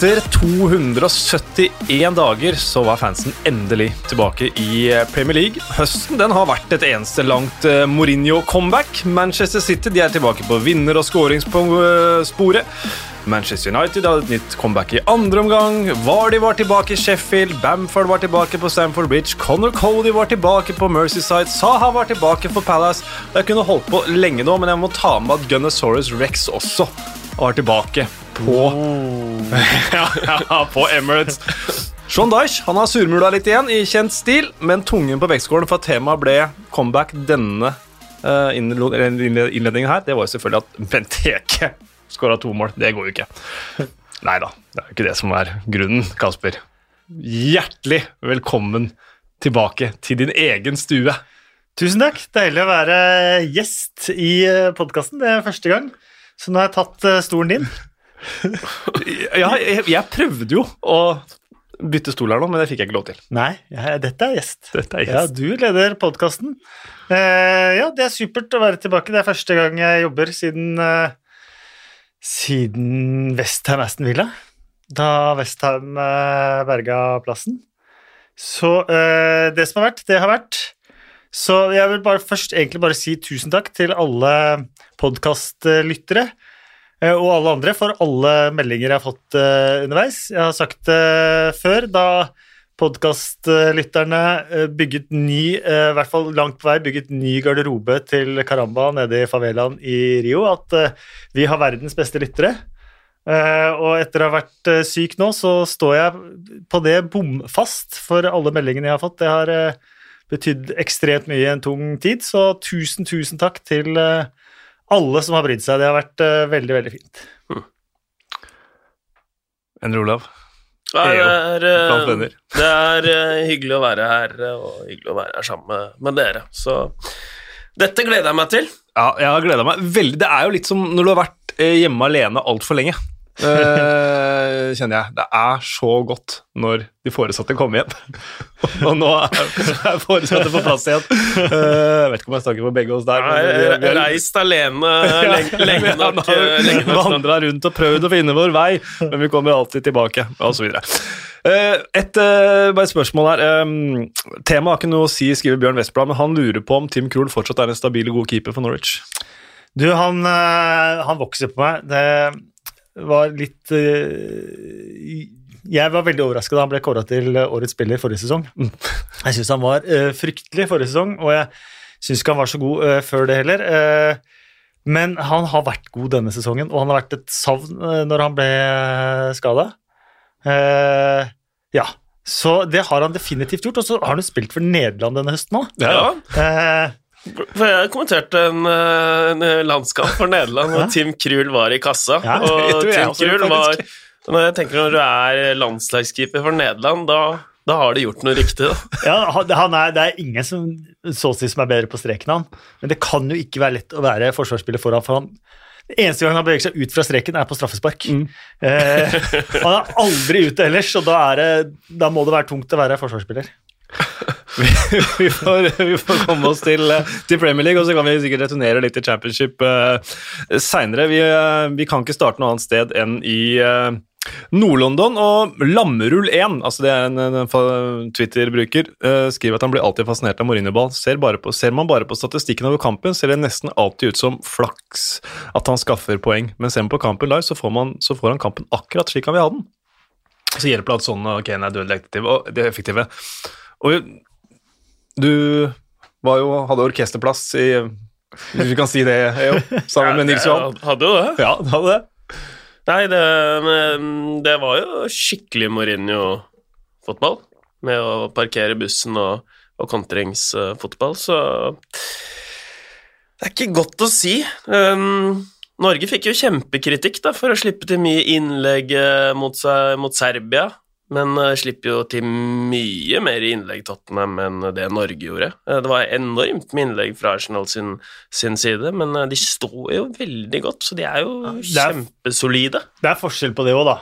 Etter 271 dager så var fansen endelig tilbake i eh, Premier League. Høsten den har vært et eneste langt eh, Mourinho-comeback. Manchester City de er tilbake på vinner- og skåringssporet. Manchester United hadde et nytt comeback i andre omgang. Vardy var tilbake i Sheffield. Bamford var tilbake på Stamford Bridge. Connor Cody var tilbake på Mercyside. Saha var tilbake for Palace. Jeg kunne holdt på lenge nå, men jeg må ta med at Gunnasaurus Rex også var tilbake på ja, ja, på Emirates. Sean Dyche han har surmula litt igjen i kjent stil, men tungen på vektskålen for at temaet ble comeback denne uh, innledningen her, det var jo selvfølgelig at Benteke skåra to mål. Det går jo ikke. Nei da, det er jo ikke det som er grunnen, Kasper. Hjertelig velkommen tilbake til din egen stue. Tusen takk. Deilig å være gjest i podkasten. Det er første gang. Så nå har jeg tatt stolen din. ja, jeg, jeg, prøvde jo å bytte stol her nå, men det fikk jeg ikke lov til. Nei, ja, dette er gjest. Dette er gjest. Ja, du leder podkasten. Eh, ja, det er supert å være tilbake. Det er første gang jeg jobber siden eh, siden Westham Aston Villa. Da Westham eh, berga plassen. Så eh, det som har vært, det har vært. Så jeg vil bare først egentlig bare si tusen takk til alle podkastlyttere eh, og alle andre for alle meldinger jeg har fått uh, underveis. Jeg har sagt det uh, før, da podkastlytterne uh, bygget ny, i hvert fall langt på vei, bygget ny garderobe til Caramba nede i favelaen i Rio, at vi har verdens beste lyttere. og etter å ha vært syk nå, så står jeg på det bomfast for alle meldingene jeg har fått. Det har betydd ekstremt mye i en tung tid, så tusen, tusen takk til alle som har brydd seg. Det har vært uh, veldig, veldig fint. Hmm. Endre Olav? Ja, det er, uh, det er uh, hyggelig å være her, og hyggelig å være her sammen med dere. Så dette gleder jeg meg til. Ja, jeg har gleda meg veldig. Det er jo litt som når du har vært hjemme alene altfor lenge. Uh, kjenner jeg. Det er så godt når de foresatte kommer igjen. og nå er foresatte på plass igjen. Uh, jeg vet ikke om jeg snakker for begge oss der. Nei, vi, har reist alene lenge, lenge nok. Vandra rundt og prøvd å finne vår vei, men vi kommer alltid tilbake, osv. Uh, et uh, spørsmål her. Um, Temaet har ikke noe å si, skriver Bjørn Westblad, men han lurer på om Tim Krul fortsatt er en stabil og god keeper for Norwich. Du, han, han vokser på meg. Det var litt uh, Jeg var veldig overrasket da han ble kåra til årets spiller forrige sesong. Mm. Jeg syns han var uh, fryktelig forrige sesong, og jeg syns ikke han var så god før det heller. men han har vært god denne sesongen, og han har vært et savn når han ble uh, ja, så det har han definitivt gjort. Og så har han jo spilt for Nederland denne høsten òg. Ja. For jeg kommenterte en, eh, en landskamp for Nederland hvor Tim Krul var i kassa. Ja, og Tim Krul var Når jeg tenker når du er landslagskeeper for Nederland, da, da har de gjort noe riktig, da. Ja, han er, det er ingen som så å si som er bedre på streken han. Men det kan jo ikke være lett å være forsvarsspiller foran, for han eneste gang han beveger seg ut fra streken, er på straffespark. Mm. Eh, han er aldri ute ellers, og da, det, da, må det være tungt å være forsvarsspiller. Vi, får, vi, får, komme oss til, til, Premier League, og så kan vi sikkert returnere litt til championship uh, seinere. Vi, uh, vi, kan ikke starte noe annet sted enn i uh, Nord-London og Lammerull 1, altså det er en, en Twitter-bruker, uh, skriver at han blir alltid fascinert av Mourinho-ball. Ser, ser, man bare på statistikken over kampen, ser det nesten alltid ut som flaks at han skaffer poeng. Men ser man på kampen live, så får, man, så får han kampen akkurat slik han vil ha den. Så hjelper det at sånn og Kane er dødelig effektive. Og du jo, hadde orkesterplass i Hvis vi kan si det, jo, sammen med Nils Johan. Hadde jo det. Ja, det hadde det. Nei, det, det var jo skikkelig Mourinho-fotball. Med å parkere bussen og, og kontringsfotball, så Det er ikke godt å si. Um, Norge fikk jo kjempekritikk da, for å slippe til mye innlegg eh, mot, seg, mot Serbia men uh, slipper jo til mye mer innlegg Tottenham enn det Norge gjorde. Uh, det var enormt med innlegg fra Arsenal sin, sin side, men uh, de står jo veldig godt, så de er jo ja, det er, kjempesolide. Det er forskjell på det òg, da.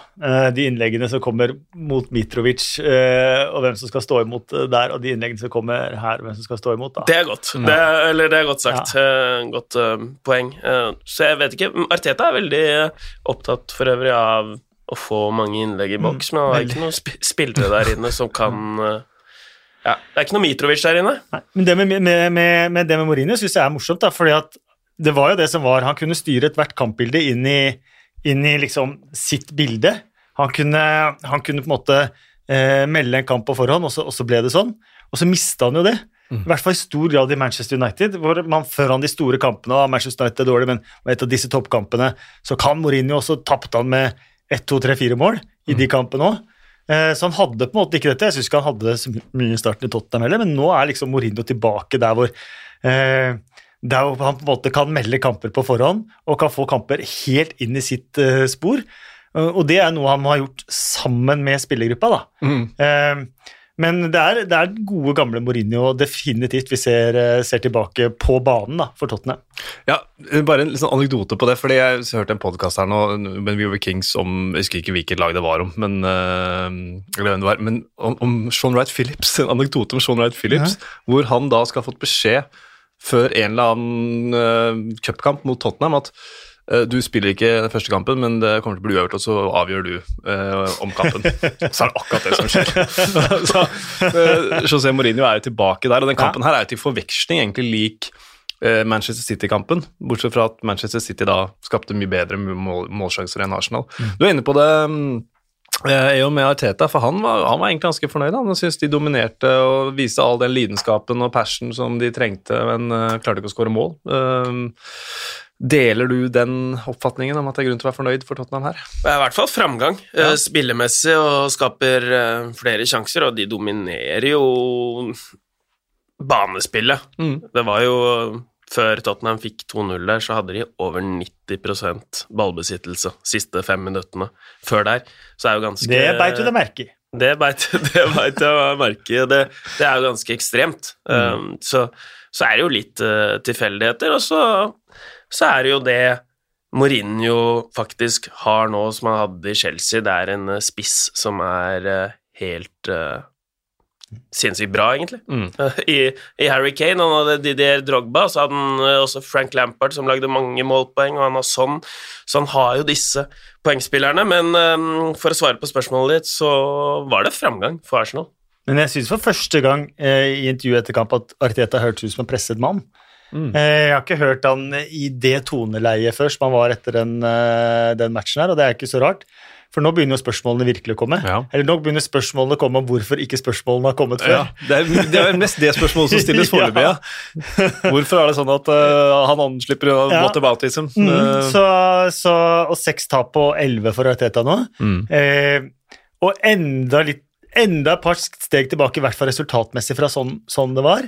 de innleggene som kommer mot Mitrovic, og hvem som skal stå imot der, og de innleggene som kommer her, hvem som skal stå imot. da. Det er godt. Det er, eller det er godt sagt. Ja. godt poeng. så jeg vet ikke Arteta er veldig opptatt for øvrig av å få mange innlegg i boks, men han har ikke noen sp spillere der inne som kan eh, Ja, det er ikke noe Mitrovic der inne. Nei, men det med, med, med, med det med Mourinho syns jeg er morsomt, da, fordi at det var jo det som var Han kunne styre ethvert kampbilde inn i, inn i liksom sitt bilde. Han kunne, han kunne på en måte eh, melde en kamp på forhånd, og så, og så ble det sånn. Og så mista han jo det. I hvert fall i stor grad i Manchester United, hvor man han de store kampene og Manchester United er dårlig, men et av disse toppkampene så kan Mourinho også tapte han med ett, to, tre, fire mål i de kampene òg. Eh, Så han hadde på en måte ikke dette. Jeg syns ikke han hadde det så mye i starten i Tottenham heller, men nå er liksom Mourinho tilbake der hvor eh, der hvor han på en måte kan melde kamper på forhånd og kan få kamper helt inn i sitt eh, spor. Og det er noe han må ha gjort sammen med spillergruppa. da. Mm. Eh, Men det er, det er gode, gamle Mourinho definitivt vi ser, eh, ser tilbake på banen da, for Tottenham. Ja, Bare en liten anekdote på det. fordi Jeg hørte en podkast her nå med We Were Kings om Jeg husker ikke hvilket lag det var om, men, øh, eller hvem det var, men om, om Sean Wright Phillips. En anekdote om Sean Wright Phillips, hvor han da skal ha fått beskjed før en eller annen øh, cupkamp mot Tottenham at øh, du spiller ikke den første kampen, men det kommer til å bli uavgjort, og så avgjør du eh, om kampen. så er det akkurat det som skjer. så, eh, José Mourinho er jo tilbake der, og den kampen her er jo til forveksling egentlig lik eh, Manchester City-kampen, bortsett fra at Manchester City da skapte mye bedre mål, målsjanser enn Arsenal. Du er inne på det mm, eh, jo med Arteta, for han var, han var egentlig ganske fornøyd. Han syntes de dominerte og viste all den lidenskapen og passion som de trengte, men uh, klarte ikke å skåre mål. Um, deler du den oppfatningen om at det er grunn til å være fornøyd for Tottenham her? Det er i hvert fall framgang Ja. eh, spillemessig og skaper eh, flere sjanser, og de dominerer jo banespillet. Mm. Det var jo Før Tottenham fikk 2-0 der, så hadde de over 90% ballbesittelse siste fem minuttene. Før der så er jo ganske Det beit du deg merke i. Det beit jeg merke i. Det, det er jo ganske ekstremt. Um, så, så er det jo litt uh, tilfeldigheter, og så, så er det jo det Mourinho faktisk har nå, som han hadde i Chelsea. Det er en uh, spiss som er uh, helt uh, sinnssykt bra, egentlig. Mm. I, I Harry Kane han hadde Didier Drogba, så hadde han også Frank Lampard, som lagde mange målpoeng, og han har sånn. Så han har jo disse poengspillerne, men um, for å svare på spørsmålet ditt, så var det framgang for Arsenal. Men jeg syns for første gang eh, i intervjuet etter kamp at Arteta hørtes ut som en presset mann. Mm. Eh, jeg har ikke hørt han i det toneleiet før som han var etter den, eh, den matchen her, og det er ikke så rart. For nå begynner jo spørsmålene virkelig å komme. Ja. Eller nå begynner spørsmålene å komme om hvorfor ikke spørsmålene har kommet før. Ja, det, er, det er mest det spørsmålet som stilles foreløpig. Ja. Hvorfor er det sånn at uh, han anslipper uh, Ja. whataboutism? Mm, Uh, så, så, og seks tap på elleve for Arteta nå. mm. Eh, og enda, litt, enda et par steg tilbake, i hvert fall resultatmessig fra sånn, sånn det var.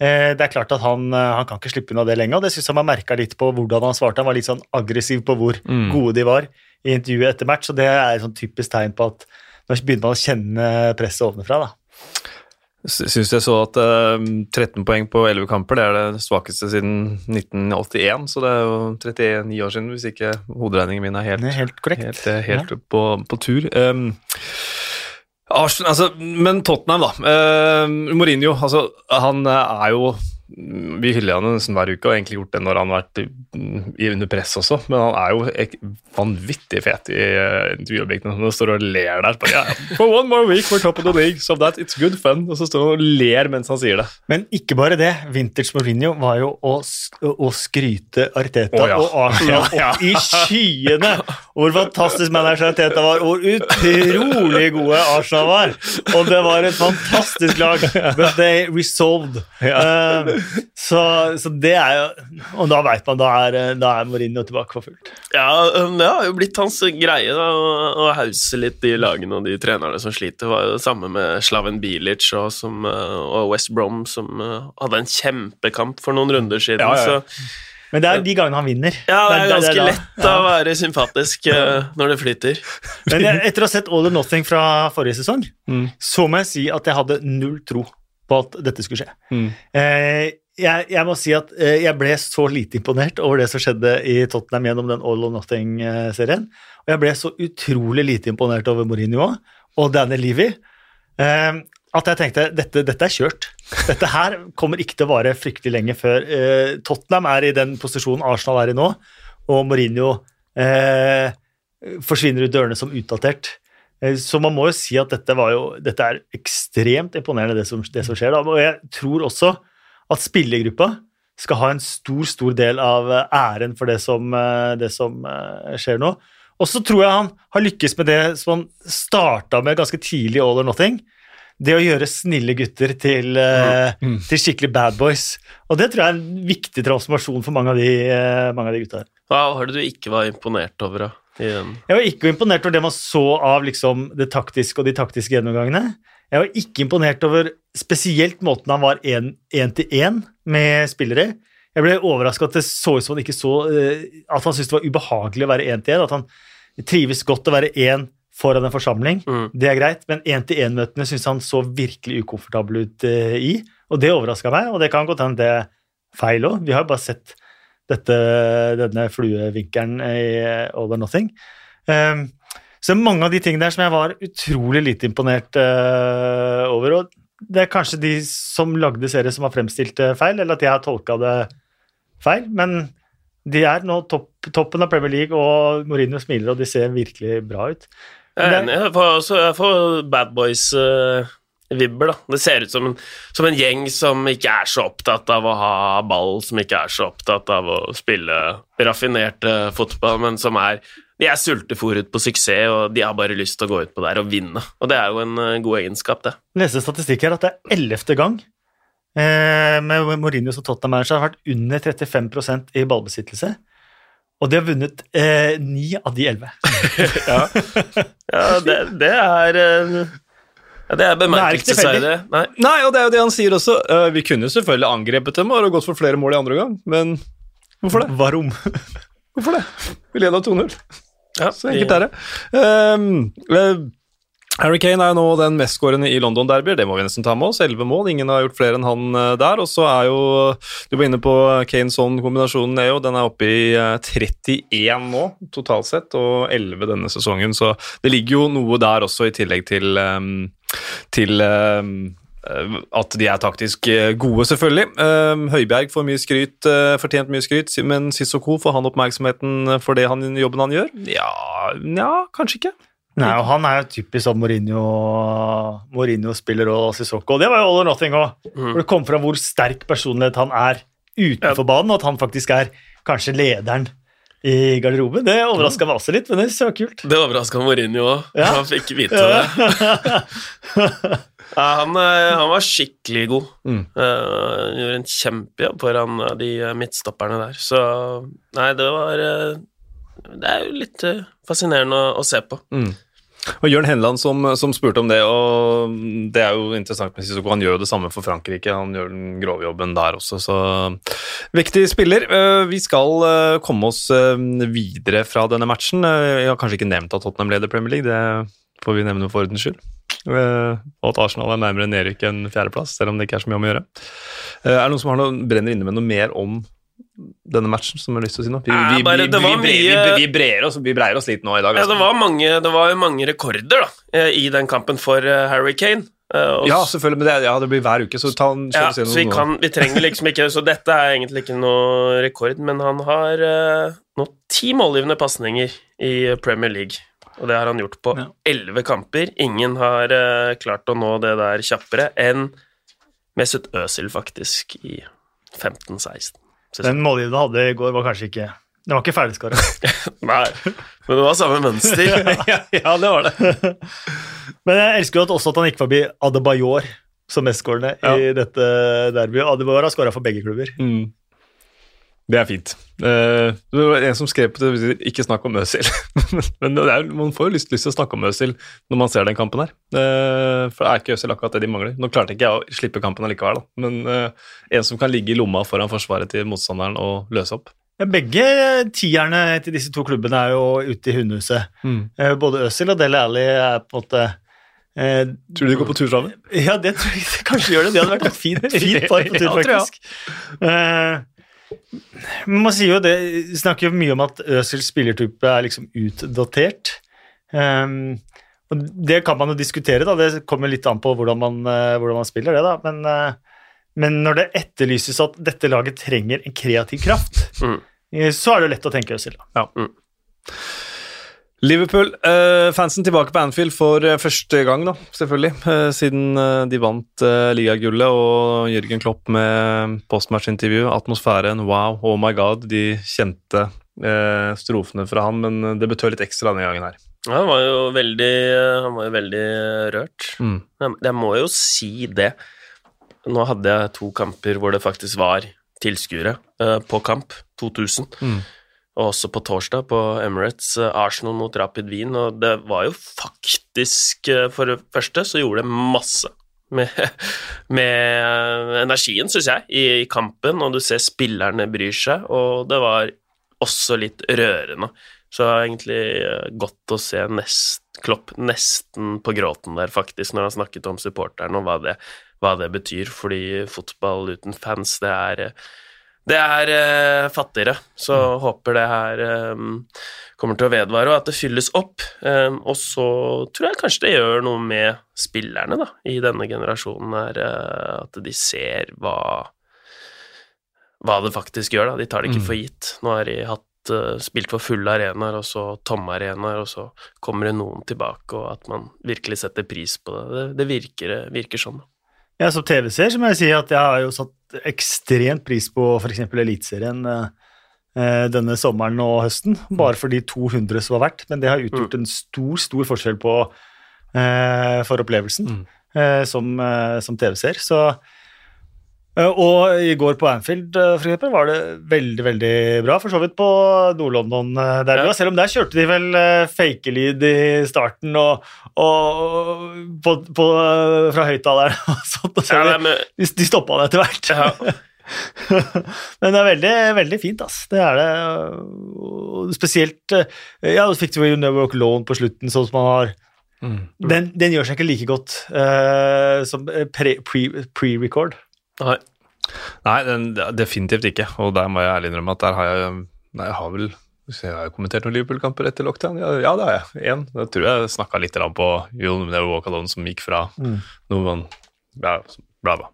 Eh, det er klart at han, eh, han kan ikke slippe unna det lenge, og det syns jeg man merka litt på hvordan han svarte. Han var litt sånn aggressiv på hvor Mm. gode de var i intervjuet etter match, så det er et sånn typisk tegn på at nå begynner man å kjenne presset ovenfra. da. Syns jeg så at uh, 13 poeng på 11 kamper det er det svakeste siden 1981, så det er jo 39 år siden, hvis ikke hoderegningen min er helt, er helt korrekt. helt, eh, helt på, på tur. Um, Arsenal, altså, men Tottenham, da. Uh, Mourinho, altså, han eh, er jo Vi hyller han nesten hver uke, og egentlig gjort det når han har vært i under press også, men han er jo vanvittig fet i uh, intervjuobjektene. Han står og ler der. Bare, yeah, For one more week we're top of the league, so that it's good fun. Og så står han og ler mens han sier det. Men ikke bare det. Vintage Mourinho var jo å, å skryte Arteta oh, ja. og Arsenal Ja, ja. opp i skyene. Hvor fantastisk manager Arteta var, hvor utrolig gode Arsenal var. Og det var et fantastisk lag. But they resolved. Um, så, så det er jo Og da veit man, da er, da er Mourinho tilbake for fullt. Ja, det har jo blitt hans greie da, å, hause litt de lagene og de trenerne som sliter. Det var jo det samme med Slaven Bilic og, som, uh, og West Brom, som uh, hadde en kjempekamp for noen runder siden. Ja, ja. Så Men det er de gangene han vinner. ja, det er ganske da- lett å være sympatisk uh, når det flyter. Men jeg, etter å ha sett All or Nothing fra forrige sesong, Mm. så må jeg si at jeg hadde null tro på at dette skulle skje. Mm. Eh, jeg, jeg må si at eh, jeg ble så lite imponert over det som skjedde i Tottenham gjennom den All or Nothing-serien. Og jeg ble så utrolig lite imponert over Mourinho og Danny Levy eh, at jeg tenkte dette, dette er kjørt. Dette her kommer ikke til å vare fryktelig lenge før eh, Tottenham er i den posisjonen Arsenal er i nå, og Mourinho eh, forsvinner ut dørene som utdatert. Eh, Så man må jo si at dette, var jo, dette er ekstremt imponerende, det som, det som skjer. Da. Og jeg tror også at spillergruppa skal ha en stor, stor del av eh, æren for det som, eh, det som skjer nå. Og så tror jeg han har lykkes med det som han starta med ganske tidlig i All or Nothing. Det å gjøre snille gutter til, eh, Mm. til skikkelig bad boys. Og det tror jeg er en viktig transformasjon for mange av de, mange av de gutta her. Hva var det du ikke var imponert over, da? I? Jeg var ikke imponert over det man så av liksom, det taktiske og de taktiske gjennomgangene. Jeg var ikke imponert over spesielt måten han var én-til-én med spillere. Jeg ble overraska at det så ut som han ikke så eh, At han syntes det var ubehagelig å være én-til-én. At han trives godt å være én foran en forsamling. Mm. Det er greit, men én-til-én-møtene syns han så virkelig ukomfortabel ut eh, i. Og det overraska meg, og det kan godt hende det er feil òg. Vi har jo bare sett dette, denne fluevinkelen i All or Nothing. Um, så mange av de tingene der som jeg var utrolig lite imponert uh, over. Og det er kanskje de som lagde serien som har fremstilt det feil, eller at jeg har tolka det feil. Men de er nå topp, toppen av Premier League, og Mourinho smiler, og de ser virkelig bra ut. Jeg er enig. Jeg får, jeg får Bad Boys-vibber, da. Det ser ut som en, som en gjeng som ikke er så opptatt av å ha ball, som ikke er så opptatt av å spille raffinerte fotball, men som er De er sultefòret på suksess, og de har bare lyst til å gå ut på der og vinne. Og det er jo en eh, god egenskap, det. Neste statistikk er at det er ellevte gang eh, med Mourinho som Tottenham-manager har vært under 35% i ballbesittelse. Og de har vunnet eh, ni av de elleve. Ja, det, det er eh, ja, Det er bemerkelsesverdig. Nei. Nei, og det er jo det han sier også. Uh, vi kunne selvfølgelig angrepet dem og gått for flere mål i andre gang, men hvorfor det? Varom. Hvorfor det? Vi leda 2-0. Ja, Så enkelt er det. Um, Harry Kane er jo nå den mestskårende i London Derby, det må vi nesten ta med oss. Elleve mål, ingen har gjort flere enn han eh, der. Og så er jo Du var inne på Kanes hånd, kombinasjonen Neo. Den er oppe i eh, 31 nå, totalt sett, og 11 denne sesongen. Så det ligger jo noe der også, i tillegg til, um, til eh, at de er taktisk eh, gode, selvfølgelig. Um, Høibjerg får mye skryt, eh, fortjent mye skryt, men Sissoko får han oppmerksomheten for det han, jobben han gjør? Ja, ja kanskje ikke. Nei, og han er jo typisk sånn Mourinho, Mourinho spiller og Sissoko. Og det var jo all or nothing òg. Mm. Det kom fra hvor sterk personlighet han er utenfor banen, og at han faktisk er kanskje lederen i garderoben. Det overraska meg også litt, men det er så kult. Det overraska Mourinho òg. Ja. Han fikk vite det. Ja, han, eh, han var skikkelig god. Mm. Eh, Han gjorde en kjempejobb foran eh, de eh, midtstopperne der. Så nei, det var eh, Det er jo litt eh, fascinerende å, å se på. Mm. Og Jørn Henland som, som spurte om det, og det er jo interessant med. Han gjør jo det samme for Frankrike, han gjør den grove jobben der også, så Viktig spiller. Eh, Vi skal eh, komme oss eh, videre fra denne matchen. Jeg har kanskje ikke nevnt at Tottenham leder Premier League, det får vi nevne for ordens skyld. Og at Arsenal er nærmere nedrykk enn fjerdeplass, selv om det ikke er så mye om å gjøre. Er det noen som noe, brenner inne med noe mer om denne matchen som jeg har lyst til å si noe? Vi, Nei, vi, bare vi, vi, vi, mye- vi, vi, breier oss, vi breier oss litt nå i dag. Ja, altså. det var, mange, det var mange rekorder da, eh, i den kampen for eh, Harry Kane. Og Ja, selvfølgelig, men det, ja, det blir hver uke, så ta en ja, så vi, kan, vi trenger liksom ikke Så dette er egentlig ikke noe rekord, men han har uh, nå ti målgivende pasninger i Premier League. Og det har han gjort på Ja. elleve kamper. Ingen har uh, klart å nå det der kjappere enn Mesut Özil, faktisk, i 15-16. Den målgivende hadde i går, var kanskje ikke Den var ikke ferdigskåra. Nei, men det var samme mønster. ja, ja, det var det. Men jeg elsker jo at også at han gikk forbi Adebayor som mestskårende i dette derbyet. Adebayor har skåra for begge klubber. Mm. Det er fint. Uh, det var en som skrev på det, ikke snakk om Øzil. Men er, man får jo lyst, lyst til å snakke om Øzil når man ser den kampen her. Uh, for det er ikke Øzil akkurat det de mangler. Nå klarte ikke jeg å slippe kampen allikevel, da. men uh, en som kan ligge i lomma foran forsvaret til motstanderen og løse opp. Begge tierne til disse to klubbene er jo ute i hundehuset. Mm. Både Øzil og Dele Alli er på en måte eh, Tror du de går på tur sammen? Ja, det tror jeg de kanskje gjør det. Det hadde vært et fint, fint par på tur, Ja, tror jeg. Eh, man sier jo det, snakker jo mye om at Øzils spillertype er liksom utdatert. Um, og det kan man jo diskutere, da. Det kommer litt an på hvordan man, eh, hvordan man spiller det, da. Men, eh, men når det etterlyses at dette laget trenger en kreativ kraft, Mm. eh, så er det jo lett å tenke Øzil, da. Ja. eh, fansen tilbake på Anfield for eh, første gang, da, selvfølgelig. Eh, siden eh, de vant eh, ligagullet og Jørgen Klopp med postmatch-intervju. Atmosfæren, wow, oh my god. De kjente eh, strofene fra han, men det betød litt ekstra denne gangen her. Ja, han var jo veldig, han var jo veldig rørt. Mm. Jeg, jeg må jo si det. Nå hadde jeg to kamper hvor det faktisk var tilskuere eh, på kamp. 2000. Mm. Og også på torsdag på Emirates, eh, Arsenal mot Rapid Wien. Og det var jo faktisk eh, For det første så gjorde det masse med, med energien, syns jeg, i, i kampen. Og du ser spillerne bryr seg, og det var også litt rørende. Så det var egentlig eh, godt å se nest, Klopp nesten på gråten der, faktisk, når han snakket om supporterne og hva det, hva det betyr. Fordi fotball uten fans, det er det er eh, fattigere, så håper det her eh, kommer til å vedvare, og at det fylles opp. Eh, og så tror jeg kanskje det gjør noe med spillerne da, i denne generasjonen her, eh, at de ser hva, hva det faktisk gjør. Da. De tar det ikke Mm. for gitt. Nå har de hatt, eh, spilt for fulle arenaer, og så tomme arenaer, og så kommer det noen tilbake, og at man virkelig setter pris på det. Det, det virker, virker sånn. da. Jeg som TV-seer må jeg si at jeg har jo satt ekstremt pris på f.eks. Eliteserien eh, eh, denne sommeren og høsten, bare for de 200 som har vært. Men det har utgjort en stor, stor forskjell på, eh, for opplevelsen Mm. eh, som, som TV-seer. Så og i går på Anfield eh, for eksempel, var det veldig veldig bra, for så vidt på Nord-London. eh, der Ja. Selv om der kjørte de vel fakelyd i starten og, og på, på, eh, fra høyttaleren og sånt. Og så Ja, de, men, de, de stoppa det etter hvert. ja, Men det er veldig, veldig fint, ass. Det er det. Spesielt eh, Ja, så fikk du jo Never Walk Alone på slutten, sånn som man har Mm. Den, den gjør seg ikke like godt uh, som eh, pre- pre- pre-record. Nei. Nei, den, definitivt ikke. Og der må jeg ærlig innrømme at der har jeg Nei, jeg har vel jeg har kommentert noen Liverpool-kamper etter lockdown. Ja, ja, det har jeg. Én. Da tror jeg snakka litt på You'll Never Walk Alone, som gikk fra Mm. noen ja, Bla, bla.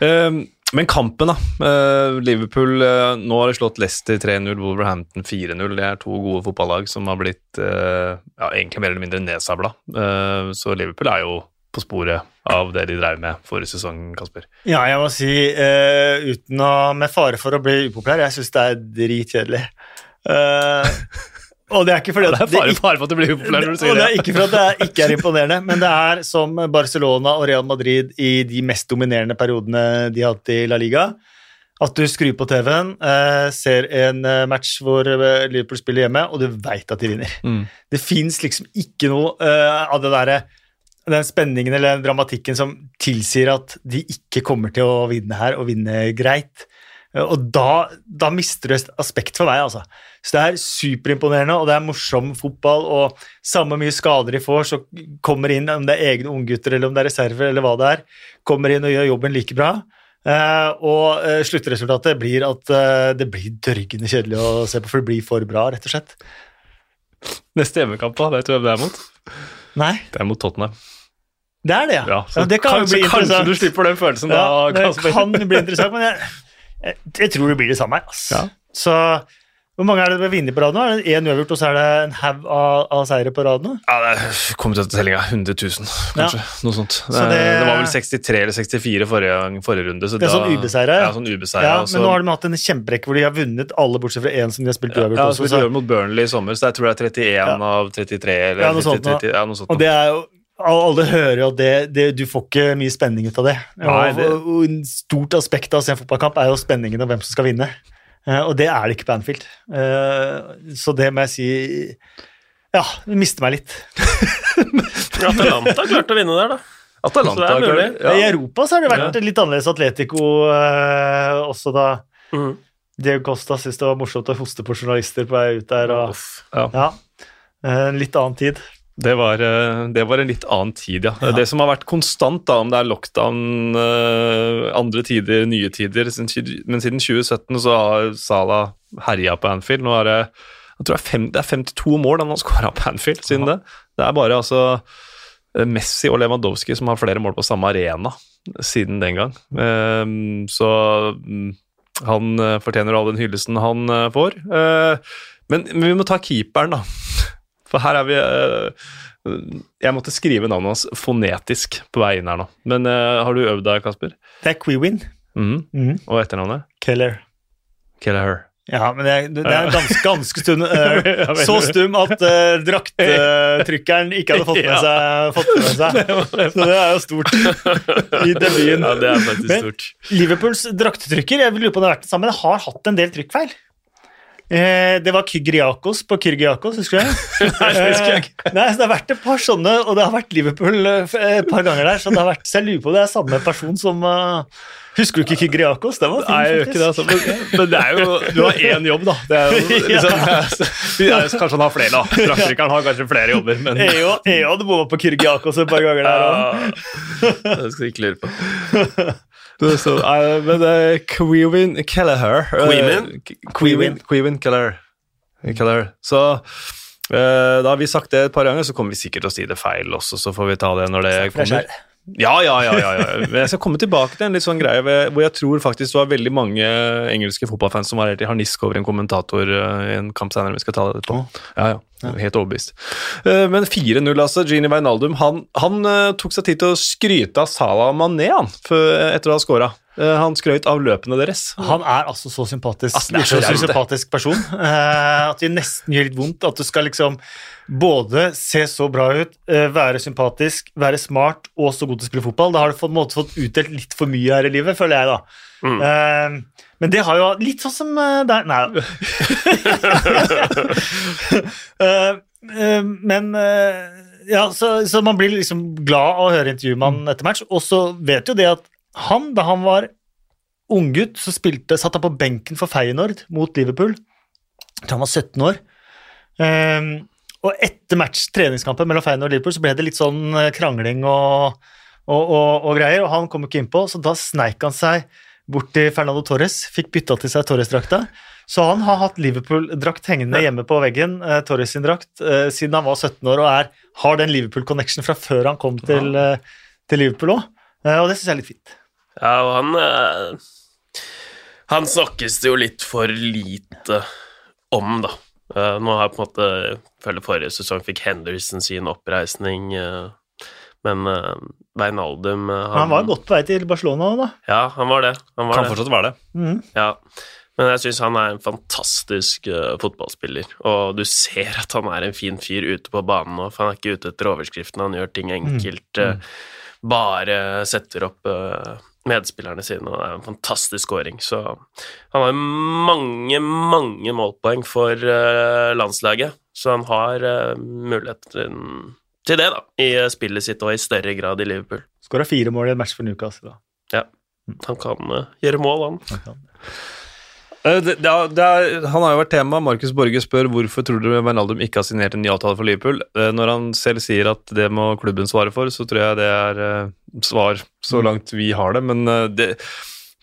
Eh, men kampen, da. Eh, Liverpool eh, Nå har de slått Leicester 3-0, Wolverhampton 4-0. Det er to gode fotballag som har blitt eh, ja, egentlig mer eller mindre nedsabla. Eh, så Liverpool er jo på sporet av det de drev med forrige sesong, Kasper. Ja, jeg må si, uh, uten å, med fare for å bli upopulær, jeg syns det er dritkjedelig. Uh, og det er ikke fordi Det er fare, fare for at du blir upopulær når du sier det det. er ikke for at det ikke er imponerende, men det er som Barcelona og Real Madrid i de mest dominerende periodene de har hatt i La Liga. At du skrur på TV-en, eh, ser en match hvor Liverpool spiller hjemme, og du veit at de vinner. Mm. Det fins liksom ikke noe eh, av det derre den spenningen eller den dramatikken som tilsier at de ikke kommer til å vinne her, og vinne greit. Og da, da mister du et aspekt for meg, altså. Så det er superimponerende, og det er morsom fotball, og samme mye skader de får, så kommer inn, om det er egne unggutter eller om det er reserver eller hva det er, kommer inn og gjør jobben like bra. Eh, og eh, sluttresultatet blir at eh, det blir dørgende kjedelig å se på, for det blir for bra, rett og slett. Neste hjemmekamp, da, vet du hvem det er mot? Nei, Det er mot Tottenham. Det er det, ja. Ja, så ja det kan kanskje, kanskje du slipper den følelsen Ja, da, det kan bli interessant, men jeg, jeg, jeg tror det blir det samme ass. Ja. Så hvor mange er det vi vinner på rad nå? Er det én uavgjort, og så er det en haug av, av seire på rad nå? Ja, det kom til tellinga 100 000, kanskje. Noe sånt. Det, Så det- det, var vel 63 eller 64 forrige, forrige runde. Så Det er da, sånn ubeseira, ja. Ja, sånn ubeseira. Ja, men så- nå har de hatt en kjemperekke hvor de har vunnet alle bortsett fra én som de har spilt ja, uavgjort ja, også. så vi gjør mot Burnley i sommer, så jeg tror det er 31 av 33 eller Ja, noe sånt 30, sånt, 30, ja, noe sånt. og det er jo alle hører jo at det, det, du får ikke mye spenning ut av det. Nei, det- Og, og en stort aspekt av å se en fotballkamp er jo spenningen og hvem som skal vinne. Uh, og det er det ikke på Anfield. Uh, så det må jeg si Ja, det mister meg litt. Atalanta klarte å vinne der, da. Atalanta Så det er mulig. Ja. I Europa så har det vært litt annerledes Atletico uh, også da. Mm. Diego Costa syntes det var morsomt å hoste på journalister på vei ut der. Og, Uff. ja, En litt annen tid. Det var, eh, det var en litt annen tid, ja. Det som har vært konstant, da, om det er lockdown, eh, andre tider, nye tider Men siden 2017 så har Salah herja på Anfield. Nå er det jeg tror det er, fem, det er 52 mål han har skåra på Anfield siden det. Det er bare altså eh, Messi og Lewandowski som har flere mål på samme arena siden den gang. Eh, Så mm, han fortjener all den hyllesten han får. Men vi må ta keeperen, da. For her er vi eh, Jeg måtte skrive navnet hans fonetisk på vei inn her nå. Men eh, har du øvd deg, Kasper? Det er Quewin. Mm. Mhm. Og etternavnet? Keller. Keller. Ja, men det er, det er ganske, ganske stund eh, Så stum at uh, drakttrykkeren ikke hadde fått med seg, fått med seg. Så det er jo stort i debuten. Ja, det er faktisk Men- stort. Liverpools drakttrykker jeg vil lure på om det har vært det samme, det har hatt en del trykkfeil. Eh, det var Kygriakos på Kyrgiakos, husker du? Nei, det husker jeg Eh, Nei, så Det har vært et par sånne, og det har vært Liverpool eh, et par ganger der. Så det har vært, så jeg lurer på om det er samme person som uh, Husker du ikke Kygriakos? Det var fin, Nei, jeg gjør ikke det. Altså. Men, men det er jo, du har én jobb, da. Det er jo, liksom, ja. Kanskje han har flere, da. Drakttrykkeren har kanskje flere jobber, men EO, EO hadde bomma på Kyrgiakos et par ganger der òg. Ja, det skal du ikke lure på. Er så, nei, men det er Quewin Kelleher. Queewin? Quewin Kelleher. Kelleher. Så uh, da har vi sagt det et par ganger, så kommer vi sikkert til å si det feil også, så får vi ta det når det kommer. Ja, ja, ja, ja, ja. Jeg skal komme tilbake til en litt sånn greie hvor jeg tror faktisk det var veldig mange engelske fotballfans som var helt i harnisk over en kommentator eh, i en kamp senere vi skal ta det på. Ja, ja. Helt overbevist. Eh, Men 4-0, altså. Gini Wijnaldum han, han eh, tok seg tid til å skryte av Salah Mané han, etter å ha scora. Han skrøt av løpene deres. Han er altså så sympatisk, Altså, så så sympatisk person at det nesten gjør litt vondt at du skal liksom både se så bra ut, eh, være sympatisk, være smart og så god til å spille fotball. Da har du på en måte fått utdelt litt for mye her i livet, føler jeg, da. Mm. Eh, men det har jo litt sånn som deg der Nei. Eh, eh, men eh, Ja, så, så man blir liksom glad av å høre intervjumannen etter match, og så vet jo det at han, da han var unggutt, så spilte, satt han på benken for Feyenoord mot Liverpool. Jeg tror han var 17 år. Ehm, og etter match, treningskampen mellom Feyenoord og Liverpool så ble det litt sånn eh, krangling og, og, og, og greier, og han kom ikke innpå, så da sneik han seg bort til Fernando Torres, fikk bytta til seg Torres-drakta. Så han har hatt Liverpool-drakt hengende hjemme på veggen, eh, Torres sin drakt, eh, siden han var 17 år, og er, har den Liverpool-connection fra før han kom til, eh, til Liverpool òg. og det syns jeg er litt fint. Ja, og han eh, Han snakkes det jo litt for lite om, da. Eh, nå har jeg på en måte jeg forrige sesong fikk Henderson sin oppreisning, uh, men uh, Beinaldum eh, Han var godt på vei til Barcelona da. Ja, han var det. Han var Kan det. fortsatt være det. Mm. Ja. Men jeg syns han er en fantastisk eh, fotballspiller, og du ser at han er en fin fyr ute på banen nå, for han er ikke ute etter overskriften, han gjør ting enkelt, eh, bare setter opp eh, medspillerne sine, og det er en fantastisk scoring, så han har mange, mange målpoeng for eh, landslaget, så han har uh, mulighet til, det, da, i eh, spillet sitt, og i større grad i Liverpool. Skåra fire mål i en match for Newcastle. da. Ja, han kan eh, gjøre mål, han. Han kan. Eh, Det, det, er- det er, han har jo vært tema. Markus Borge spør hvorfor tror du Wijnaldum ikke har signert en ny avtale for Liverpool. Eh, Når han selv sier at det må klubben svare for, så tror jeg det er eh, svar så langt vi har det. Men det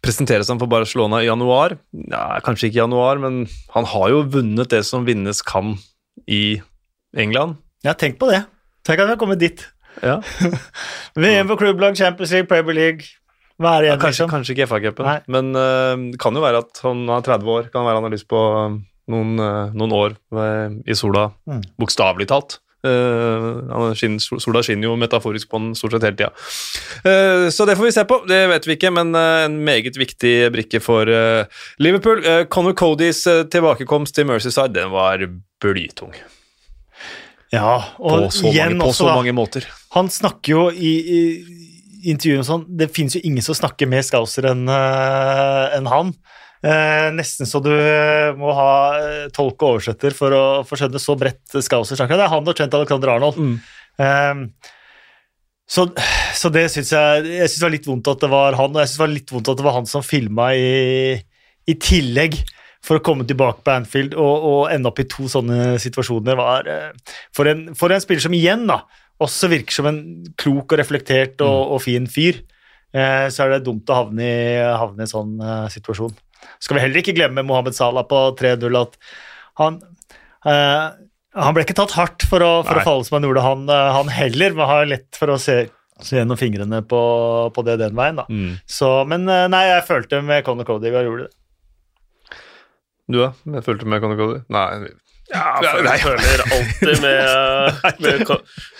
presenteres han for Barcelona i januar. Ja, kanskje ikke i januar, men han har jo vunnet det som vinnes kan i England. Ja, tenk på det. Tenk at vi har kommet dit. Ja. VM på klubblag, Champions League, Premier League. Hva er det igjen, Kanskje, liksom? kanskje ikke FA-cupen, men det kan jo være at han er 30 år. Kan være han har lyst på eh, noen, uh, noen år i sola, Mm. bokstavelig talt. Uh, han skinner, sola skinner jo metaforisk på den stort sett hele tida. Uh, så det får vi se på. Det vet vi ikke, men uh, en meget viktig brikke for Liverpool. Uh, Conor Codys tilbakekomst til Mercyside, den var blytung. Ja, På og så, igjen mange, på også, så mange måter. Han snakker jo i, i intervjuene og sånn Det finnes jo ingen som snakker mer Skauser enn eh, enn han. Eh, nesten så du eh, må ha eh, tolk og oversetter for å få skjønne så bredt Skauser snakker. Det er han og Trent Alexander Arnold. Mm. Eh, så, så det syns jeg Jeg syns det var litt vondt at det var han, og jeg synes det var litt vondt at det var han som filma i, i tillegg. For å komme tilbake på Anfield og, og ende opp i to sånne situasjoner var for, en, for en spiller som igjen da, også virker som en klok og reflektert og, og fin fyr, eh, så er det dumt å havne i, havne i en sånn eh, situasjon. Skal vi heller ikke glemme Mohammed Salah på 3-0, at han eh, han ble ikke tatt hardt for å, for å falle som han gjorde, han, eh, han heller, men har lett for å se, se gjennom fingrene på, på det den veien. da. Mm. Så, men eh, nei, jeg følte med Conor Cody og gjorde det. Du, da? Jeg følte med Conor Cody? Nei, Ja, for jeg føler alltid med, med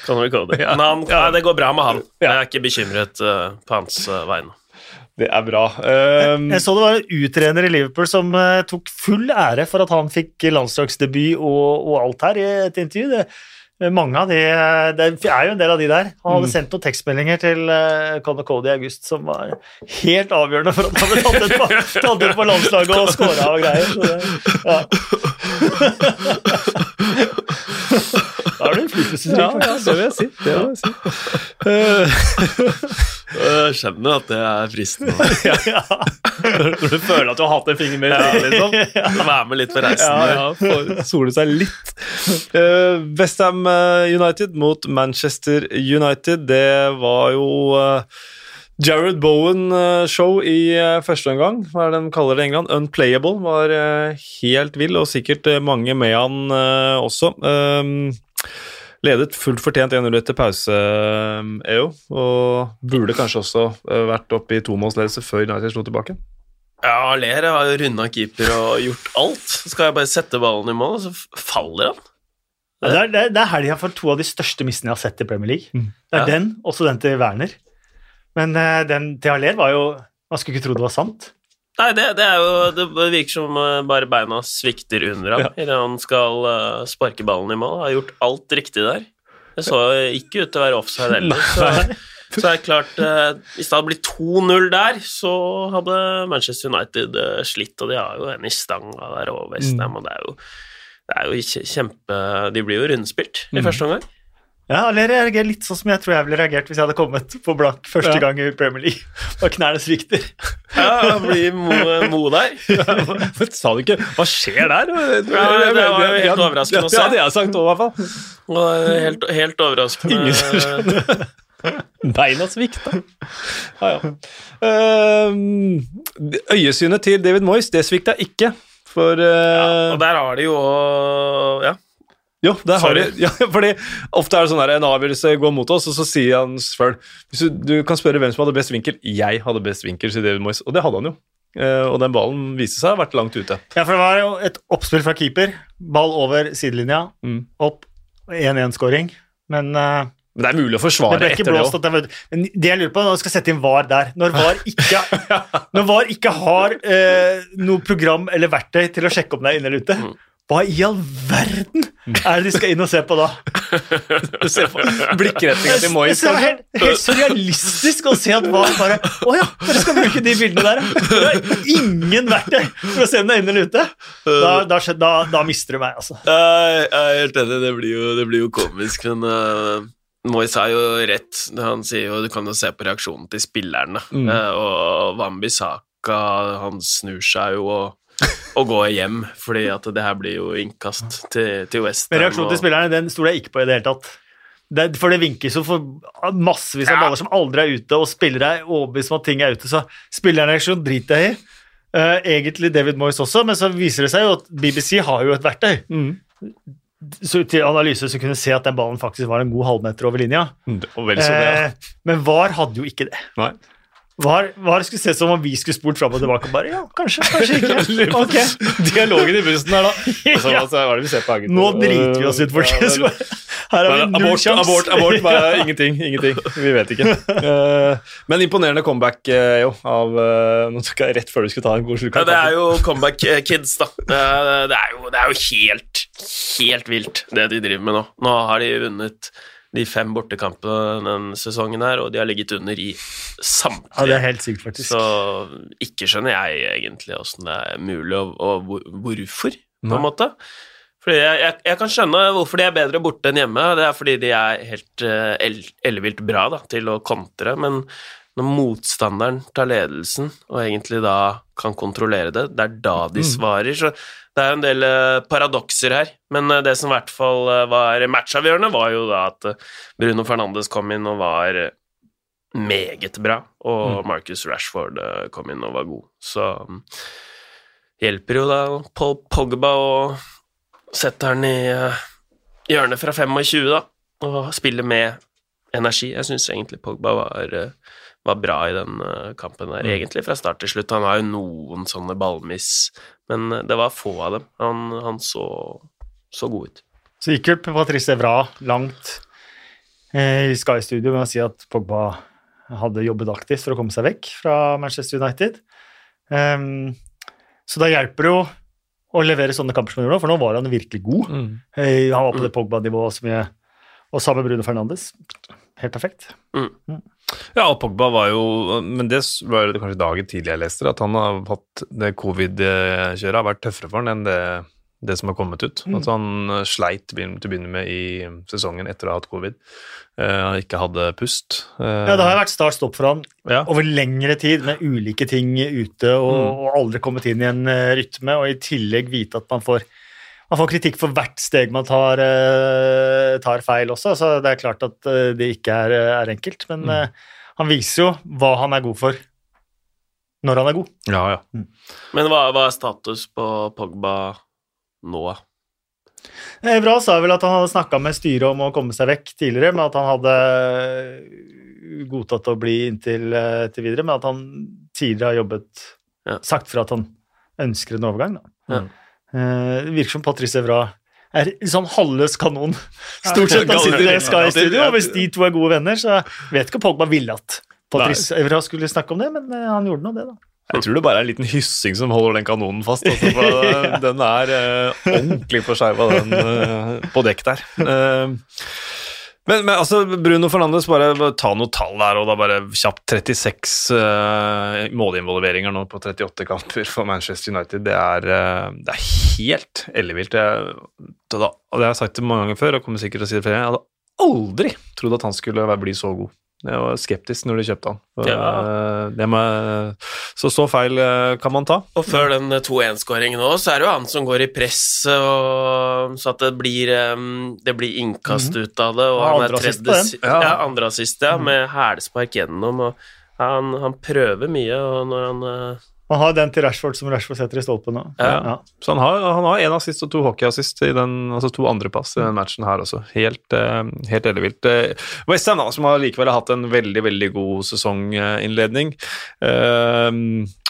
Conor Cody. Men han, nei, det går bra med han. Jeg er ikke bekymret uh, på hans uh, vegne. Det er bra. Um, Jeg så det var en uttrener i Liverpool som uh, tok full ære for at han fikk landslagsdebut og, og alt her i et intervju. Det, mange av de, Det er jo en del av de der. Han hadde sendt noen tekstmeldinger til uh, Conor Cody i august som var helt avgjørende for at han hadde tatt ut på, tatt på landslaget og scora og greier. Så det, ja. Da er du innflytelsesrik, ja, ja, faktisk. det vil jeg si. Det vil jeg si. Jeg skjønner at det er fristende. Ja. Når du føler at du har hatt en finger med i spillet, liksom. Være med litt på reisen. Ja, ja, sole seg litt. Uh, Westham United mot Manchester United, det var jo eh, Jared Bowen-show i eh, første omgang. Hva er det de kaller det i England? Unplayable. Var eh, helt vill, og sikkert eh, mange med han eh, også. Um, ledet fullt fortjent 1-0 etter pause, eh, EO, og burde kanskje også eh, vært oppe i tomålsledelse før United slo tilbake. Ja, Ler har runda keeper og gjort alt. Så skal jeg bare sette ballen i mål, og så faller han. Det er, det er- det er helga for to av de største missene jeg har sett i Premier League. Mm. Det er Ja. den, også den til Werner. Men eh, den til Haller var jo Man skulle ikke tro det var sant. Nei, det, det jo Det virker som eh, bare beina svikter under ham Ja. idet han skal eh, sparke ballen i mål. Har gjort alt riktig der. Det så ikke ut til å være offside heller. Så, så er det klart Hvis det hadde blitt 2-0 der, så hadde Manchester United slitt, og de har jo en i stanga der over Westham, og det er jo det er jo kjempe De blir jo rundspilt i Mm. første omgang. Ja, Haller reagerer litt sånn som jeg tror jeg ville reagert hvis jeg hadde kommet på blank første Ja. gang i Premier League og knærne svikter. Ja, blir Mo, Mo der. Men Sa du ikke Hva skjer der? Ja, det var jo helt overraskende å se. Ja, det har jeg sagt òg, i hvert fall. Og helt, helt overraskende Ingen som skjønner. Beina svikta. Ja, ja. Ehm, øyesynet til David Moyes, det svikta ikke. For eh, Og der har de jo Ja. Jo, det har de ja, fordi Ofte er det sånn der en avgjørelse går mot oss, og så sier han sjøl du, du kan spørre hvem som hadde best vinkel. Jeg hadde best vinkel, sier David Moyes. Og det hadde han jo. Eh, og den ballen viste seg å ha vært langt ute. Ja, for det var jo et oppspill fra keeper. Ball over sidelinja, Mm. opp 1-1-skåring. Men uh, Men det er mulig å forsvare det etter det blåst òg. det var det jeg lurer på, når du skal sette inn VAR der Når VAR ikke, når VAR ikke har eh, noe program eller verktøy til å sjekke om det er inne eller ute, Mm. Hva i all verden er det de skal inn og se på da? Du ser på blikkretninga til Moyes. Det er helt, helt surrealistisk å se at hva bare Å ja, dere skal bruke de bildene der, ja. er ingen verktøy for å se om det er inne eller ute. Da, da, da, da mister du meg, altså. Jeg er helt enig, det blir jo, det blir jo komisk, men uh, Moyes har jo rett. Han sier jo du kan jo se på reaksjonen til spillerne. Mm. Eh, og Wambi Saka, han snur seg jo og, og gå hjem, fordi at det her blir jo innkast til, til West Men reaksjonen til spillerne den stoler jeg ikke på i det hele tatt. Det, for det vinkes jo for massevis av Ja. baller som aldri er ute, og spillere er overbevist om at ting er ute, så spillerreaksjon driter jeg i. Uh, egentlig David Moyes også, men så viser det seg jo at BBC har jo et verktøy Mm. så til analyse så kunne se at den ballen faktisk var en god halvmeter over linja. Og vel så det, ja. Eh, men VAR hadde jo ikke det. Nei. VAR, VAR skulle se som om vi skulle spurt fram og tilbake. Bare ja, kanskje, kanskje ikke. Okay. Dialogen i bussen her, da. Altså, Ja. hva er det vi ser på. Nå driter vi oss ut, folkens. Her har vi null sjanse. abort, abort, bare ingenting. Ingenting. Vi vet ikke. Eh, men imponerende comeback, eh, jo, av eh, Nå tok jeg rett før du skulle ta en god slurk. Ja, det er jo comeback kids, da. Det er, jo, det er jo helt, helt vilt, det de driver med nå. Nå har de vunnet de fem bortekampene denne sesongen her, og de har ligget under i Ja, det er helt sykt, faktisk. Så ikke skjønner jeg egentlig åssen det er mulig, og, og hvorfor, på en måte. Fordi jeg, jeg, jeg kan skjønne hvorfor de er bedre borte enn hjemme. Det er fordi de er helt uh, ellevilt bra da, til å kontre, men når motstanderen tar ledelsen, og egentlig da kan kontrollere det, det er da de Mm. svarer. Så det er jo en del eh, paradokser her. Men eh, det som i hvert fall eh, var matchavgjørende, var jo da at Bruno Fernandes kom inn og var meget bra, og Mm. Marcus Rashford kom inn og var god. Så mm, hjelper jo da Paul Pogba å sette han i hjørnet fra 25, da, og spille med energi. Jeg syns egentlig Pogba var, var bra i den kampen der, Mm. egentlig fra start til slutt. Han har jo noen sånne ballmiss, men eh, det var få av dem. Han, han så, så god ut. Så gikk vel Patrice Evra langt eh, i Sky Studio med å si at Pogba hadde jobbet aktivt for å komme seg vekk fra Manchester United. Um, så da hjelper det jo å levere sånne kamper som han gjorde nå, for nå var han virkelig god. Mm. Eh, Han var på det Pogba-nivået som jeg Og sammen med Bruno Fernandes. Helt perfekt. Ja, og Pogba var jo Men det var det kanskje dagen tidlig jeg leste, at han har hatt det covid-kjøret har vært tøffere for han enn det, det som har kommet ut. Mm. At han eh, sleit til å begynne med i sesongen etter å ha hatt covid. Uh, ikke hadde pust. Uh, Ja, det har vært start-stopp for han ja. over lengre tid med ulike ting ute og, Mm. og aldri kommet inn i en rytme, og i tillegg vite at man får, man får kritikk for hvert steg man tar, eh, tar feil også, så det er klart at eh, det ikke er, er enkelt. Men Mm. eh, han viser jo hva han er god for når han er god. ja, ja. Men hva, hva er status på Pogba nå? Evra sa vel at han hadde snakka med styret om å komme seg vekk tidligere, men at han hadde godtatt å bli inntil eh, til videre, men at han tidligere har jobbet Ja. Sagt fra at han ønsker en overgang, da. Ja. Eh, Det virker som Patrice Evra er sånn halvløs kanon. Stort sett han sitter i Sky Studio, og hvis de to er gode venner, så vet ikke om Pogba ville at Patrice Evra skulle snakke om det, men eh, han gjorde nå det, da. Jeg tror det bare er en liten hyssing som holder den kanonen fast. Også, for den- er uh, ordentlig på skeiva, den uh, på dekk der. Eh, men, men altså, Bruno Fernandes, bare, ta noen tall der, og da bare kjapt 36 uh, målinvolveringer nå på 38 kamper for Manchester United. Det er, uh, det er helt ellevilt. Det, det har jeg sagt det mange ganger før, og kommer sikkert til å si det flere ganger. Jeg hadde aldri trodd at han skulle bli så god. Jeg var skeptisk når de kjøpte han. Så, Ja. eh, det må, så så feil eh, kan man ta. Og før den eh, 2-1-skåringen òg, så er det jo han som går i press, og, så at det blir, det blir innkast ut av det. Og Ja, han er andre assist på tredje den. Ja. Ja, andre assist, ja, med hælspark gjennom. Og han, han prøver mye, og når han eh, Han har den til Rashford som Rashford setter i stolpen nå. Ja. Så han har, han har en assist og to hockeyassist i den, altså to andrepass i den matchen her også. Helt, eh, helt ellevilt. Eh, Westham, som har likevel hatt en veldig, veldig god sesonginnledning. Eh,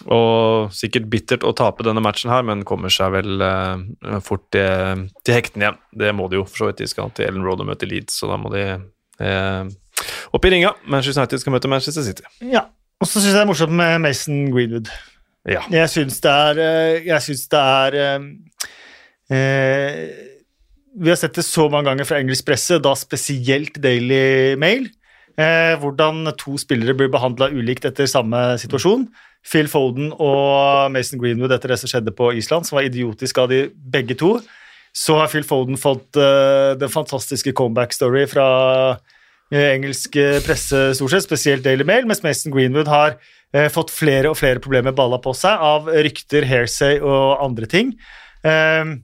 og sikkert bittert å tape denne matchen her, men kommer seg vel fort til, til hektene igjen. Det må de jo, for så vidt. De skal til Ellen Road og møte Leeds, så da må de eh, opp i ringa. Manchester United skal møte Manchester City. Ja. Og så syns jeg det er morsomt med Mason Greenwood. Ja. Jeg syns det er eh, Jeg syns det er eh, eh, Vi har sett det så mange ganger fra engelsk presse, da spesielt Daily Mail, eh, hvordan to spillere blir behandla ulikt etter samme situasjon. Phil Foden og Mason Greenwood etter det som skjedde på Island, som var idiotisk av de begge to. Så har Phil Foden fått eh, den fantastiske comeback-story fra eh, engelsk presse, stort sett, spesielt Daily Mail, mens Mason Greenwood har eh, fått flere og flere problemer balla på seg av rykter, hairsay og andre ting. Eh,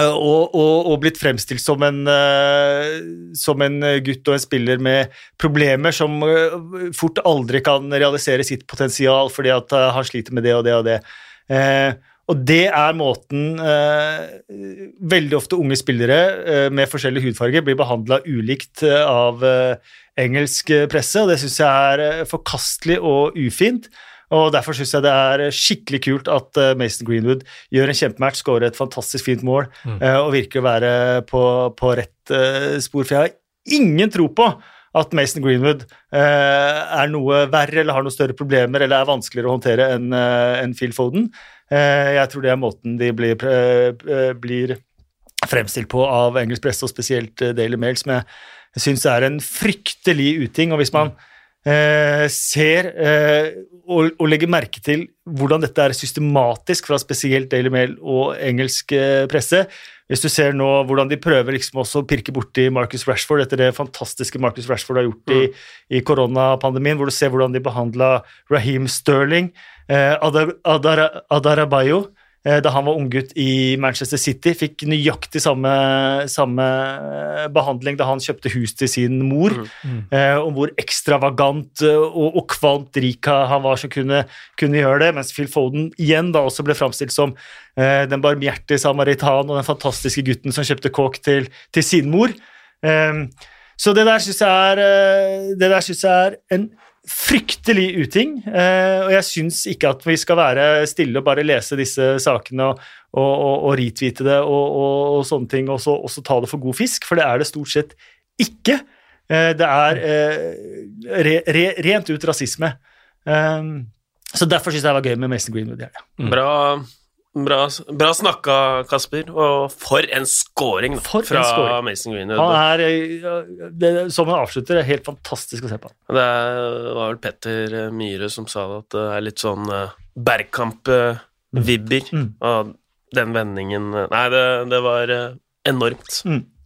og, og, og blitt fremstilt som en, eh, som en gutt og en spiller med problemer som eh, fort aldri kan realisere sitt potensial fordi at eh, han sliter med det og det og det. Eh, og det er måten eh, veldig ofte unge spillere eh, med forskjellig hudfarge blir behandla ulikt av eh, engelsk eh, presse, og det syns jeg er eh, forkastelig og ufint. Og Derfor syns jeg det er skikkelig kult at eh, Mason Greenwood gjør en kjempematch, skårer et fantastisk fint mål mm. og virker å være på, på rett spor. For jeg har ingen tro på at Mason Greenwood eh, er noe verre eller har noen større problemer eller er vanskeligere å håndtere enn Phil Foden. Eh, jeg tror det er måten de blir, blir fremstilt på av engelsk presse, og spesielt Daily Mail, som jeg syns er en fryktelig uting. Og hvis man eh, ser eh, og, og legger merke til hvordan dette er systematisk fra spesielt Daily Mail og engelsk eh, presse Hvis du ser nå hvordan de prøver liksom også å pirke borti Marcus Rashford etter det fantastiske Marcus Rashford har gjort i, i koronapandemien, hvor du ser hvordan de behandla Raheem Sterling, eh, Adar, Adar, Adarabayo da han var unggutt i Manchester City, fikk nøyaktig samme, samme eh, behandling da han kjøpte hus til sin mor, eh, om hvor ekstravagant eh, og, og kvalmt rik han var som kunne, kunne gjøre det, mens Phil Foden igjen da også ble framstilt som eh, den barmhjertige samaritan og den fantastiske gutten som kjøpte kåk til, til sin mor. Eh, så det der syns jeg er, eh, det der synes jeg er en fryktelig uting. eh, og jeg syns ikke at vi skal være stille og bare lese disse sakene og, og, og, og retweete det og, sånne ting, og så, så ta det for god fisk, for det er det stort sett ikke. Eh, det er eh, re, re, rent ut rasisme. Så derfor syns jeg det var gøy med Mason Greenwood. Ja. Bra, bra, bra snakka, Kasper. Og for en scoring da, For en fra scoring. Mason Greenwood. Han er, eh, det, som han avslutter, er helt fantastisk å se på. Det var vel Petter eh, Myhre som sa det, at det er litt sånn uh, Bergkamp-vibber Mm. av den vendingen. Nei, det, det var eh, enormt.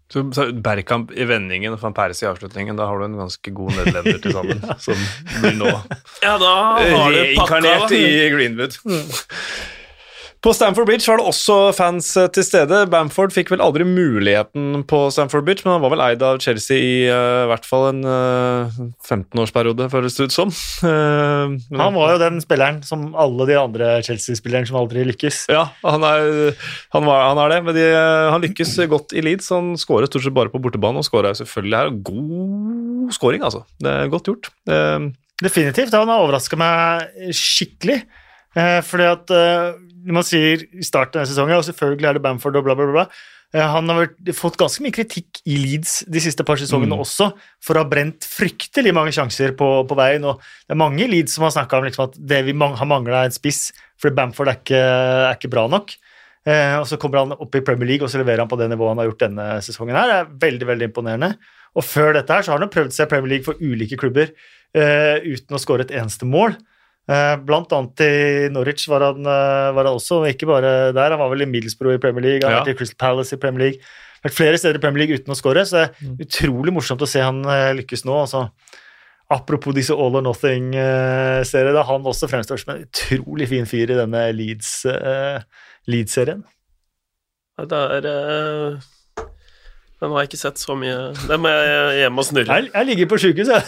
Så, så Bergkamp i vendingen og van Persie i avslutningen, da har du en ganske god nederlender til sammen, som blir nå Ja, da har du pakka reinkarnert da. i Greenwood. På Stamford Bridge var det også fans eh, til stede. Bamford fikk vel aldri muligheten på Stamford Bridge, men han var vel eid av Chelsea i uh, hvert fall en uh, 15-årsperiode, føles det ut som. Uh, men- Han var jo den spilleren som alle de andre Chelsea-spillerne som aldri lykkes. Ja, han er, han var, han er det, men de, han lykkes godt i Leeds. Han skårer stort sett bare på bortebane, og skårer selvfølgelig her. God skåring, altså. Det er godt gjort. Eh, Definitivt. Han har overraska meg skikkelig. Eh, fordi at eh, man sier i starten av sesongen, og selvfølgelig er det Bamford og bla, bla, bla bla. Han har fått ganske mye kritikk i Leeds de siste par sesongene Mm. også, for å ha brent fryktelig mange sjanser på, på veien. Og det er mange i Leeds som har snakka om liksom, at det vi man, har mangla, er en spiss, fordi Bamford er ikke, er ikke bra nok. Eh, og så kommer han opp i Premier League og så leverer han på det nivået han har gjort denne sesongen. her, Det er veldig, veldig imponerende. Og før dette her så har han prøvd seg i Premier League for ulike klubber eh, uten å skåre et eneste mål. Eh, blant annet i Norwich var han, eh, var han også, og ikke bare der. Han var vel i Middlesbrough i Premier League, han Ja. vært i Crystal Palace i Premier League. Vært flere steder i Premier League uten å skåre, så det er utrolig morsomt å se han eh, lykkes nå. altså Apropos disse All or Nothing-seriene, han også fremstår som en utrolig fin fyr i denne Leeds-serien. Leeds-serien. Det er Den har jeg ikke sett så mye Den må jeg hjem og snurre. Jeg, jeg ligger på sjukehus, jeg.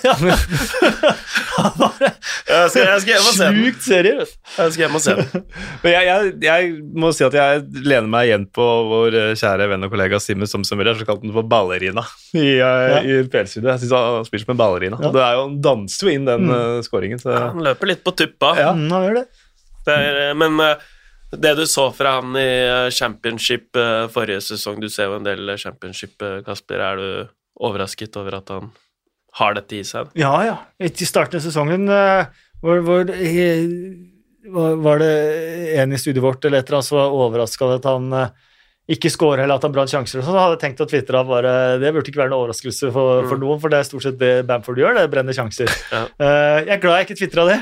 Jeg skal, jeg skal hjem og se den. Sjukt seriøst. Jeg skal hjem og se den. Men jeg, jeg, jeg må si at jeg lener meg igjen på vår eh, kjære venn og kollega Simen Somsømmer. Jeg kalte kalt den for ballerina i, ja. i PL-studioet. Jeg syns han spiller som en ballerina. Ja. Det er jo, Han danser jo inn den mm. scoringen. Så. Han løper litt på tuppa. Ja. Han gjør det. Det er, men eh, det du så fra han i eh, championship eh, forrige sesong Du ser jo en del championship, eh, Kasper. Er du overrasket over at han har dette i seg? Ja, ja. I starten av sesongen hvor, hvor, var, det en i studiet vårt eller et eller annet som var overraska over at han ikke scorer eller at han brant sjanser. så hadde jeg tenkt å tvitre bare, det burde ikke være noen overraskelse for, for noen, for det er stort sett det Bamford gjør, det brenner sjanser. Ja. Uh, jeg er glad jeg ikke tvitra det.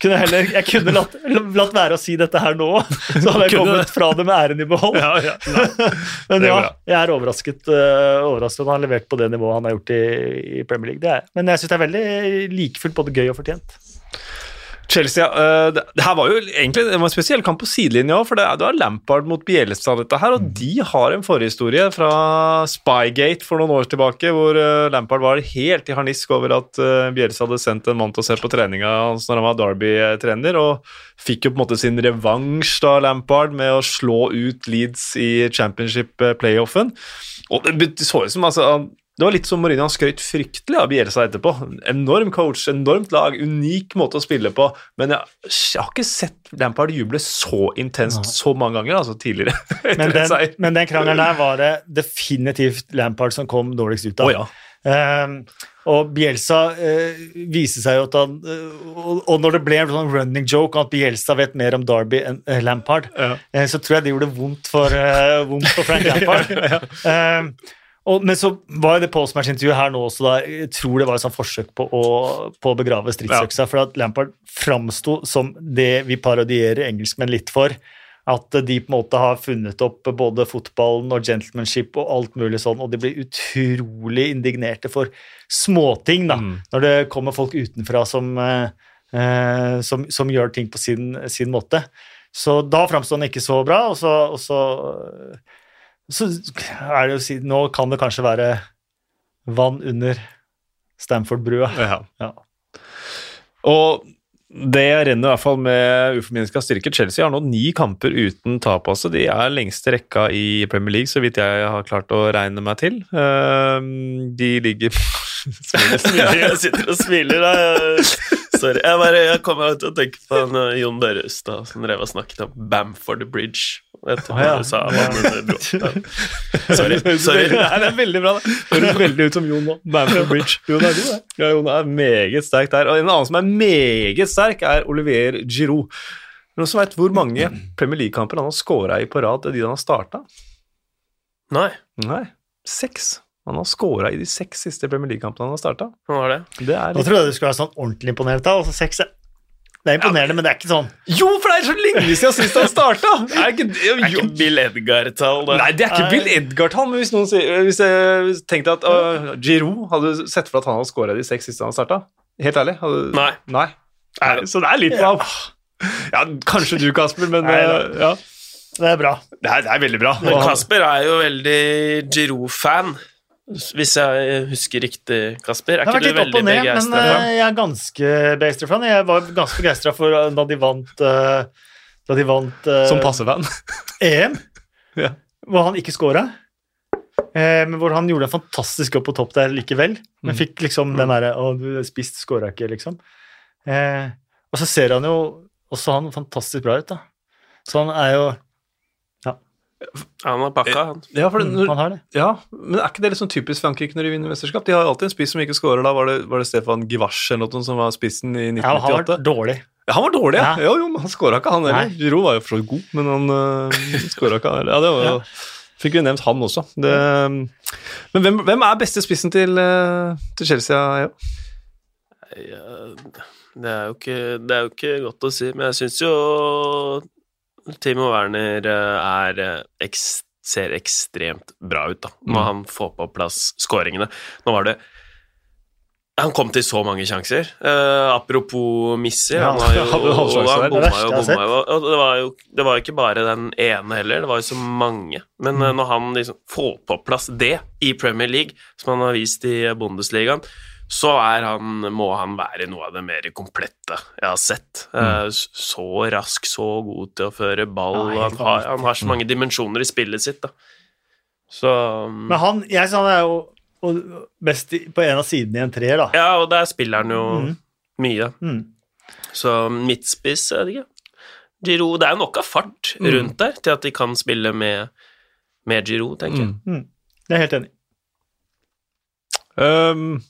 Kunne heller, jeg kunne latt, latt være å si dette her nå, så hadde jeg kommet fra det med æren i behold. Ja, ja. Men ja, jeg er overrasket, uh, overrasket at han har levert på det nivået han har gjort i, i Premier League. Det er. Men jeg syns det er veldig likefullt både gøy og fortjent. Chelsea, uh, det, det her var jo egentlig det var en spesiell kamp på sidelinja òg, for det, det var Lampard mot Bielsa, dette her, og de har en forhistorie fra Spygate for noen år tilbake, hvor uh, Lampard var helt i harnisk over at uh, Bielsa hadde sendt en mann til å se på treninga hans når han var Derby-trener, og fikk jo på en måte sin revansj da, Lampard, med å slå ut Leeds i championship-playoffen. Og det så ut som altså det var litt som Mourinho, han skrøt fryktelig av Bielsa etterpå. Enorm coach, enormt lag, unik måte å spille på. Men jeg, jeg har ikke sett Lampard juble så intenst så mange ganger altså tidligere. Men den, men den krangelen der var det definitivt Lampard som kom dårligst ut av. Oh, ja. Ehm, og Bielsa uh, viser seg jo at han uh, og, når det ble en sånn running joke at Bielsa vet mer om Derby enn eh, Lampard, Ja. eh, så tror jeg det gjorde vondt for, eh, vondt for Frank Lampard. Ehm, og, men så var det postmatch-intervjuet her nå også, da, jeg tror det var et sånt forsøk på å, på å begrave stridsøksa, for at Lampard framsto som det vi parodierer engelskmenn litt for. At de på en måte har funnet opp både fotballen og gentlemanship og alt mulig sånn, og de blir utrolig indignerte for småting, da, Mm. når det kommer folk utenfra som, eh, eh, som, som gjør ting på sin, sin måte. Så da framstår han ikke så bra, og så, og så, så er det jo å si Nå kan det kanskje være vann under Stamford-brua. Ja. Ja. Og det renner i hvert fall med uforminska styrke. Chelsea har nå ni kamper uten tap. Altså. De er lengste rekka i Premier League, så vidt jeg har klart å regne meg til. Ehm, De ligger smiler Jeg sitter og smiler, da. Sorry. Jeg, bare, jeg kom til å tenke på eh, Jon Børrestad som drev og snakket om Bamford Bridge. Vet du hva ja. du sa? Sorry. sorry. Nei, det er veldig bra. det. Høres veldig ut som Jon nå. Bamford Bridge. Jon er god, det. Ja, Jon er meget sterk der. Og en annen som er meget sterk, er Olivier Giroud. Noen som vet hvor mange Premier League-kamper han har scora i på rad, de han har starta? Nei, Nei, seks. Han har scora i de seks siste Premier League-kampene han har starta. hva var det? Det Nå litt... trodde jeg du skulle være sånn ordentlig imponert. da, altså seks er- Det er imponerende, men det er ikke sånn Jo, for det er så lenge siden sist han starta! Er ikke det? Det er ikke Bill Edgar-tall, det. Nei, det er ikke Bill Edgar-tall, men hvis noen sier Hvis jeg tenkte at uh, Giroud hadde sett for at han hadde scora de seks siste han starta Helt ærlig? Hadde... Nei. Nei. Nei. Så det er litt bra. Ja, kanskje du, Kasper, men Nei, uh, ja. Det er bra. Det er, det er veldig bra. Men Kasper er jo veldig Giroud-fan, hvis jeg husker riktig, Kasper. Er Det har ikke vært du litt opp veldig og ned, men begeistra? eh, jeg er ganske begeistra for han. Jeg var ganske begeistra for eh, da de vant eh, Da de vant eh, Som passefan. EM, Ja. hvor han ikke scora. Eh, men hvor han gjorde en fantastisk jobb på topp der likevel. Men Mm. fikk liksom den derre Å, du spist, scora ikke, liksom. Eh, og så ser han jo også han fantastisk bra ut, da. Så han er jo Han har pakka, han. Ja, for det, mm, når, Han har det. ja, men er ikke det sånn typisk Frankrike når de vinner mesterskap? De har alltid en spiss som ikke scorer. Da var det, var det Stefan Givache eller noe som var spissen i Ja, han var dårlig. Ja, han var dårlig, ja. Ja. Jo, jo, men han scora ikke, han heller. Giroud var jo for så vidt god, men han uh, scora ikke, han heller. Ja, det var jo Fikk vi nevnt han også. Det, men hvem, hvem er beste spissen til, uh, til Chelsea? Ja? Ja, det, er jo ikke, det er jo ikke godt å si, men jeg syns jo Timo Werner eh, er eh, ser ekstremt bra ut, da, når Mm. han får på plass skåringene. Nå var det Han kom til så mange sjanser. Uh, apropos Missi, Ja, han jo han han bomma jo, bomma jo. Og det var jo det var jo ikke bare den ene heller, det var jo så mange. Men Mm. når han liksom får på plass det i Premier League, som han har vist i Bundesligaen, så er han, må han være noe av det mer komplette jeg har sett. Mm. Så rask, så god til å føre ball. Mm. Ja, han, har, han har så mange dimensjoner i spillet sitt, da. Så mm, Men han, jeg synes han er jo og best på en av sidene i en treer, da. Ja, og der spiller han jo mm. mye. Mm. Så midtspiss, jeg vet ikke. Giro, Det er jo nok av fart Mm. rundt der til at de kan spille med, med Giro, tenker jeg. Mm. Det er jeg helt enig. i. Um,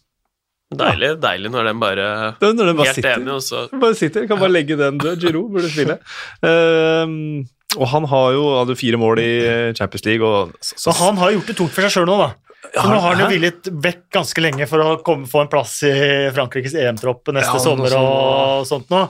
Deilig, deilig når den bare det er når den bare Helt sitter. enig, og så Bare sitter, kan bare legge den død. Giroud burde spille. Um, og han har jo hadde fire mål i eh, Champions League. Og, så, Så han har gjort det tungt for seg sjøl nå, da. Så nå har han jo villet vekk ganske lenge for å komme, få en plass i Frankrikes EM-tropp neste Ja, sommer sånn, og sånt nå.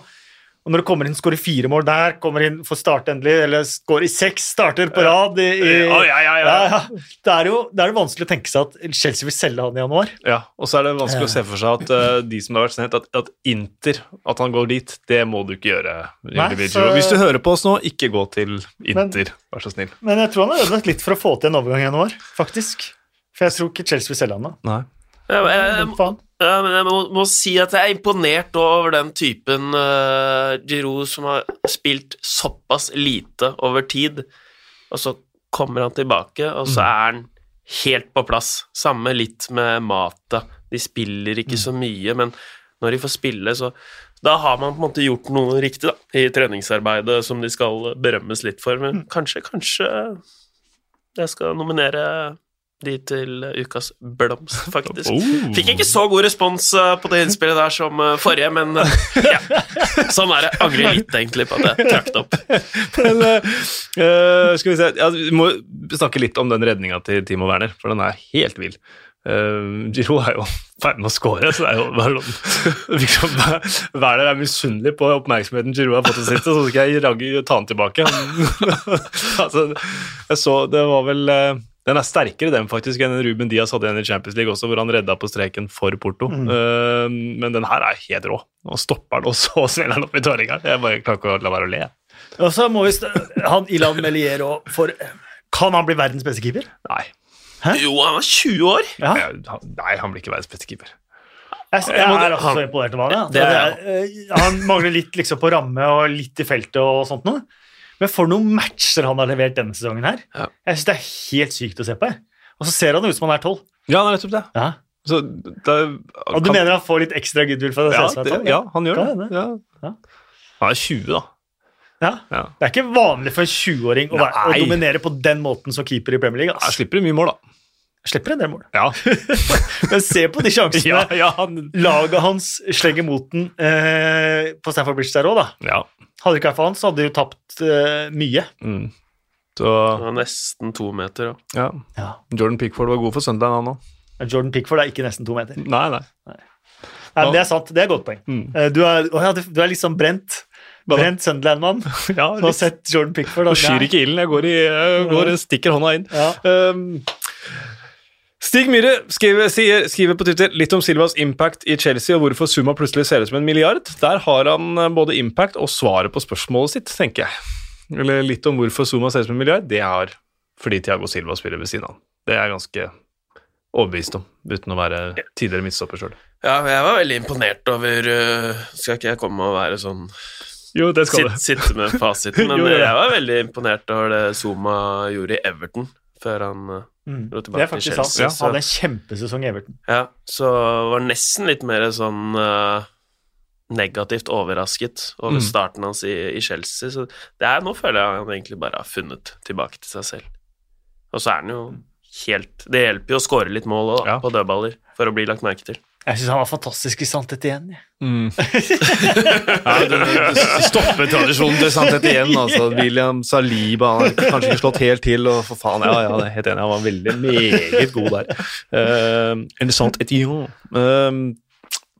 Og når det kommer inn, skårer fire mål der, kommer inn, får starte endelig, eller skårer i seks starter på rad i, i Ja, ja, ja. Det er jo det er vanskelig å tenke seg at Chelsea vil selge han i januar. Ja, og så er det vanskelig å se for seg at uh, de som har vært sendt, at, at Inter, at han går dit, det må du ikke gjøre. Nei, så- Hvis du hører på oss nå, ikke gå til Inter, vær så snill. Men jeg tror han har ødelagt litt for å få til en overgang i januar, faktisk. For jeg tror ikke Chelsea vil selge han da. Nei. ja, men jeg, Men faen. Ja, men jeg må, må si at jeg er imponert over den typen uh, Giroud som har spilt såpass lite over tid, og så kommer han tilbake, og så er han helt på plass. Samme litt med Mata. De spiller ikke så mye, men når de får spille, så da har man på en måte gjort noe riktig da, i treningsarbeidet som de skal berømmes litt for. Men kanskje, kanskje jeg skal nominere de til ukas blomst, faktisk. Oh. Fikk ikke så god respons eh, på det innspillet der som eh, forrige, men eh, ja. Sånn er det. Angrer litt egentlig på at jeg trakk det opp. Men, eh, skal vi se ja, Vi må snakke litt om den redninga til Timo Werner, for den er helt vill. Uh, Giroud er jo ferdig med å score, så det er jo bare liksom, Werner er misunnelig på oppmerksomheten Giroud har fått i siste, så skal jeg ragge ta den tilbake. altså, jeg så Det var vel eh, Den er sterkere, den faktisk, enn Ruben Diaz hadde igjen i Champions League også, hvor han redda på streken for Porto. Eh, men den her er helt rå. Og stopper den, og så smeller han opp i tverrliggeren. Jeg bare klarer ikke å la være å le. Og så må vi st han Ilan Melier òg, for Kan han bli verdens beste keeper? Nei. Jo, han var 20 år. Ja. Nei, han blir ikke verdens beste keeper. Jeg, jeg er også så imponert over han. Ja. Er er, eh, han mangler litt liksom, på ramme og litt i feltet og sånt noe. Men for noen matcher han har levert denne sesongen her. Ja. Jeg synes det er helt sykt å se på. jeg. Og så ser han ut som han er tolv. Ja, det er nettopp det. Ja. Så det, Og du mener han får litt ekstra goodwill for det? ja, det, han? ja, han gjør det. det. Ja. Ja. Han er 20, da. Ja. Ja. Det er ikke vanlig for en 20-åring å, å dominere på den måten som keeper i Premier League. Jeg slipper mye mål, da. Slipper en del mål. Ja, Men se på de sjansene ja, ja, han, laget hans slenger mot den eh, på Stafford Bridge der òg, da. ja. Hadde det ikke vært for han, så hadde de jo tapt eh, mye. Mm. Så Det var nesten to meter. Da. ja. Ja. Jordan Pickford var god for Sunderland, han òg. Jordan Pickford er ikke nesten to meter. Nei, nei. Nei, men Det er sant. Det er et godt poeng. Mm. Eh, Du er, å ja, du er litt sånn brent. Brent Sunderland-mann. Ja, Du har sett Jordan Pickford. Og skyr ikke ilden. Jeg går, i, jeg går stikker hånda inn. Ja. Um, Stig Myhre skriver, sier, skriver på Twitter litt om Silvas impact i Chelsea og hvorfor summa plutselig ser ut som en milliard. Der har han eh, både impact og svaret på spørsmålet sitt, tenker jeg. Eller litt om hvorfor Zuma ser ut som en milliard. Det er fordi Thiago Silva spiller ved siden av. Det er jeg ganske overbevist om, uten å være tidligere midtstopper sjøl. Ja, jeg var veldig imponert over øh, Skal ikke jeg komme og være sånn Jo, det skal sitte, sitte med fasiten, men Jo, ja. jeg var veldig imponert over det Zuma gjorde i Everton før han øh, Mm. Det er faktisk sant. Ja, hadde en kjempesesong i Everton. Ja, så var nesten litt mer sånn uh, negativt overrasket over Mm. starten hans i, i Chelsea. Så det er, nå føler jeg han egentlig bare har funnet tilbake til seg selv. Og så er han jo helt Det hjelper jo å skåre litt mål òg, Ja. på dødballer, for å bli lagt merke til. Jeg syns han var fantastisk i Sannhet igjen. Ja. Mm. ja, du, du stopper tradisjonen til sannhet igjen. Altså. William Saliba han har kanskje ikke slått helt til. Og for faen, ja, ja, det er helt enig. Han var veldig meget god der. Uh, en sant Etienne. Uh,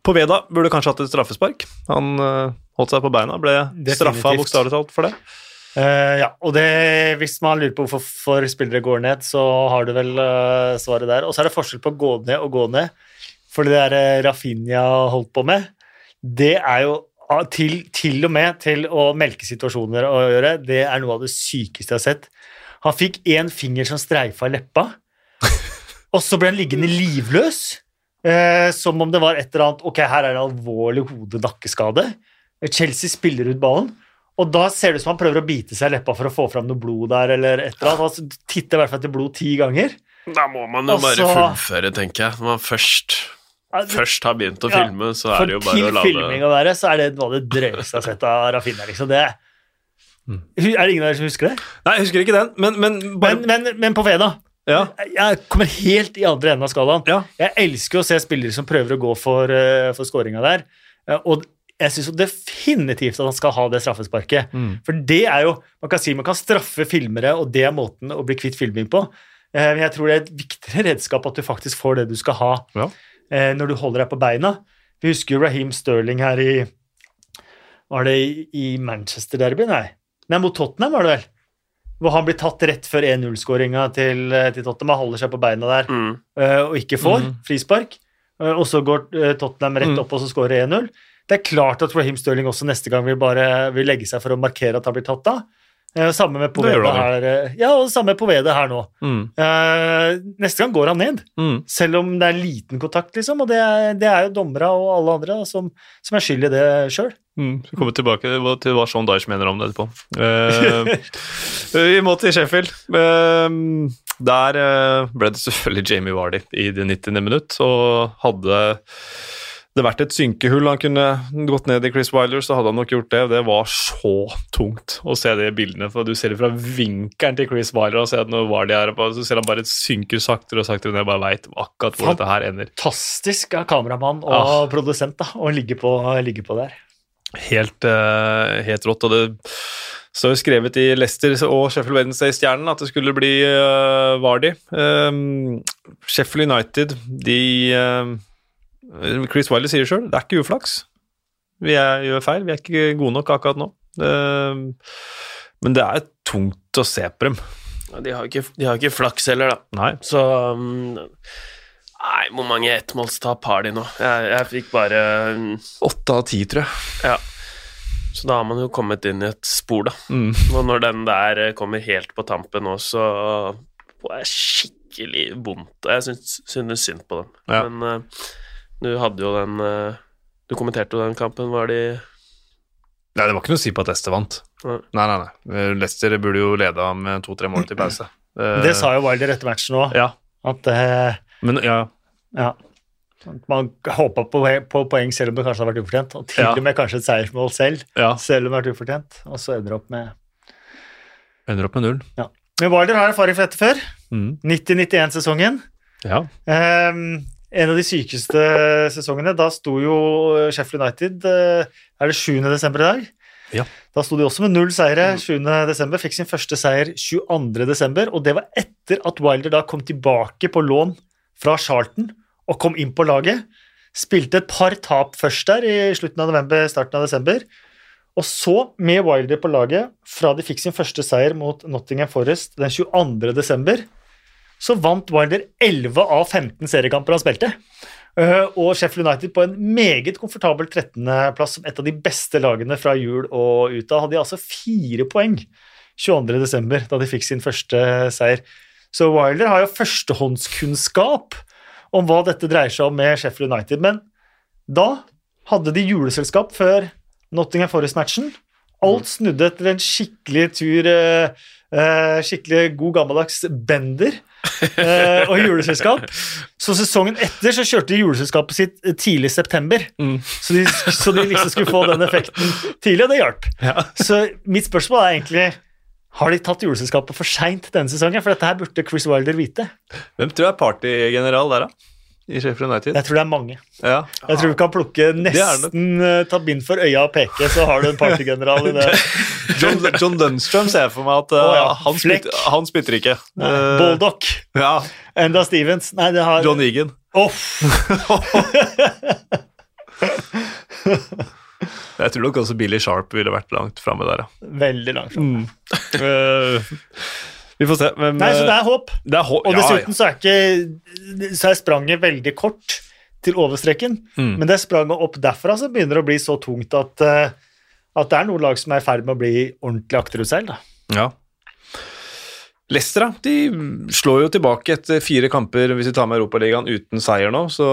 Poveda burde kanskje hatt et straffespark. Han uh, holdt seg på beina. Ble straffa bokstavelig talt for det. Uh, ja, og det, hvis man lurer på hvorfor spillere går ned, så har du vel uh, svaret der. Og så er det forskjell på å gå ned og gå ned. For det der eh, Rafinha holdt på med, det er jo ah, til, til og med til å melke situasjoner å gjøre. Det er noe av det sykeste jeg har sett. Han fikk én finger som streifa leppa, og så ble han liggende livløs. Eh, som om det var et eller annet Ok, her er det alvorlig hode-nakkeskade. Chelsea spiller ut ballen. Og da ser det ut som han prøver å bite seg i leppa for å få fram noe blod der, eller et eller annet. Han titter i hvert fall etter blod ti ganger. Da må man jo bare fullføre, tenker jeg. Når man først, først har begynt å Ja, filme, så er det jo bare til å la filming det å være, så er det noe av det drøyeste jeg har sett av Rafinha. Liksom. Det, Mm. er det ingen av dere som husker det? Nei, jeg husker ikke den, men, men bare Men, men, men på Fena. ja. Jeg kommer helt i andre enden av skalaen. Ja. Jeg elsker å se spillere som prøver å gå for, uh, for scoringa der. Eh, og jeg syns definitivt at han skal ha det straffesparket. Mm. For det er jo Man kan si man kan straffe filmere, og det er måten å bli kvitt filming på. Eh, Men jeg tror det er et viktigere redskap at du faktisk får det du skal ha Ja. Eh, når du holder deg på beina. Vi husker jo Raheem Sterling her i Var det i, i Manchester Derby? Nei. Nei, mot Tottenham, var det vel? Hvor han blir tatt rett før 1-0-skåringa til, eh, til Tottenham. Han holder seg på beina der mm. eh, og ikke får mm. frispark. Eh, Og så går Tottenham rett Mhm. opp og så skårer 1-0. Det er klart at Raheem Sterling også neste gang vil bare vil legge seg for å markere at han blir tatt av. Eh, Samme med Poveda her. eh, Ja, og samme Poveda her nå. Mm. Uh, Neste gang går han ned, Mm. selv om det er liten kontakt, liksom. Og det er, det er jo dommere og alle andre da, som, som er skyld i det sjøl. Mm, vi kommer tilbake til hva Sean Dyche mener om det etterpå. Uh, vi må til Sheffield. Uh, der ble det selvfølgelig Jamie Vardy i det 90. minutt, og hadde det vært et synkehull han kunne gått ned i Chris Wilder, så hadde han nok gjort det. Det var så tungt å se de bildene, for du ser det fra vinkelen til Chris Wilder og ser at nå var de her, så ser han bare synker saktere og saktere ned. Bare veit akkurat hvor Fantastisk dette her ender. Fantastisk av kameramann og ja. produsent da, å ligge på, ligge på der. Helt, uh, helt rått. Og det jo skrevet i Leicester og Sheffield Wednesday-stjernen at det skulle bli uh, Vardy. Um, Sheffield United, de eh, Chris Wiley sier sjøl det er ikke uflaks. Vi er, gjør feil, vi er ikke gode nok akkurat nå. Um, men det er tungt å se på dem. Ja, de, har ikke, de har ikke flaks heller, da. Nei. Så um, Nei, hvor mange ettmålstap har de nå? Jeg, jeg fikk bare um, Åtte av ti, tror jeg. Ja. Så da har man jo kommet inn i et spor, da. Mm. Og når den der eh, kommer helt på tampen nå, så får jeg skikkelig vondt. Jeg synes, synes synd på dem. Ja. Men eh, du hadde jo den eh, Du kommenterte jo den kampen. Var de Nei, det var ikke noe å si på at Leicester vant. Nei. Nei, nei, nei. Leicester burde jo leda med to-tre mål til pause. Eh, Det sa jo Wilder etter matchen òg, Ja, at eh, men ja, Ja. Man håpa på, på poeng selv om det kanskje har vært ufortjent, og til Ja. og med kanskje et seiersmål selv, Ja. selv om det har vært ufortjent, og så ender opp med Ender opp med null. Men Wilder har erfaring for dette før. Mm. 90-91-sesongen. Ja. Ehm, en av de sykeste sesongene. Da sto jo Sheffield United eh, Er det 7. desember i dag? Ja. Da sto de også med null seire 7. desember. Fikk sin første seier 22. desember, og det var etter at Wilder da kom tilbake på lån fra Charlton og kom inn på laget. Spilte et par tap først der i slutten av november, starten av desember. Og så, med Wilder på laget, fra de fikk sin første seier mot Nottingham Forest den 22. desember, så vant Wilder 11 av 15 seriekamper han spilte. Eh, Og Sheffield United på en meget komfortabel 13.-plass som et av de beste lagene fra jul og ut. av. hadde de altså fire poeng 22.12., da de fikk sin første seier. Så Wilder har jo førstehåndskunnskap om hva dette dreier seg om med Sheffield United. Men da hadde de juleselskap før Nottingham Forest-matchen. Alt snudde etter en skikkelig tur eh, Skikkelig god gammeldags bender eh, og juleselskap. Så sesongen etter så kjørte de juleselskapet sitt eh, tidlig i september. Mm. Så, de, så de liksom skulle få den effekten tidlig, og det hjalp. Ja. Så mitt spørsmål er egentlig har de tatt juleselskapet for seint denne sesongen? For dette her burde Chris Wilder vite. Hvem tror jeg er partygeneral der, da? I Sheffield United? Jeg tror det er mange. Ja. Jeg tror vi kan plukke nesten uh, ta bind for øya og peke, så har du en partygeneral i det. John, John Lundstrøm ser jeg for meg at uh, oh, ja, han, Fleck. spytter, han spytter ikke. Nei, Uh, Baldock. ja, Enda Stevens. Nei, det har John Egan. Oh. Jeg tror nok også Billy Sharp ville vært langt framme der, ja. Veldig langt framme. Uh, vi får se. Men, Nei, så det er håp. det er håp. Og ja, dessuten så er ikke Så er spranget veldig kort til overstreken, Mm. men det spranget opp derfra så begynner det å bli så tungt at, eh, at det er noen lag som er i ferd med å bli ordentlig akterutseilt. da. Ja. Leicester de slår jo tilbake etter fire kamper hvis vi tar med Europaligaen uten seier nå, så,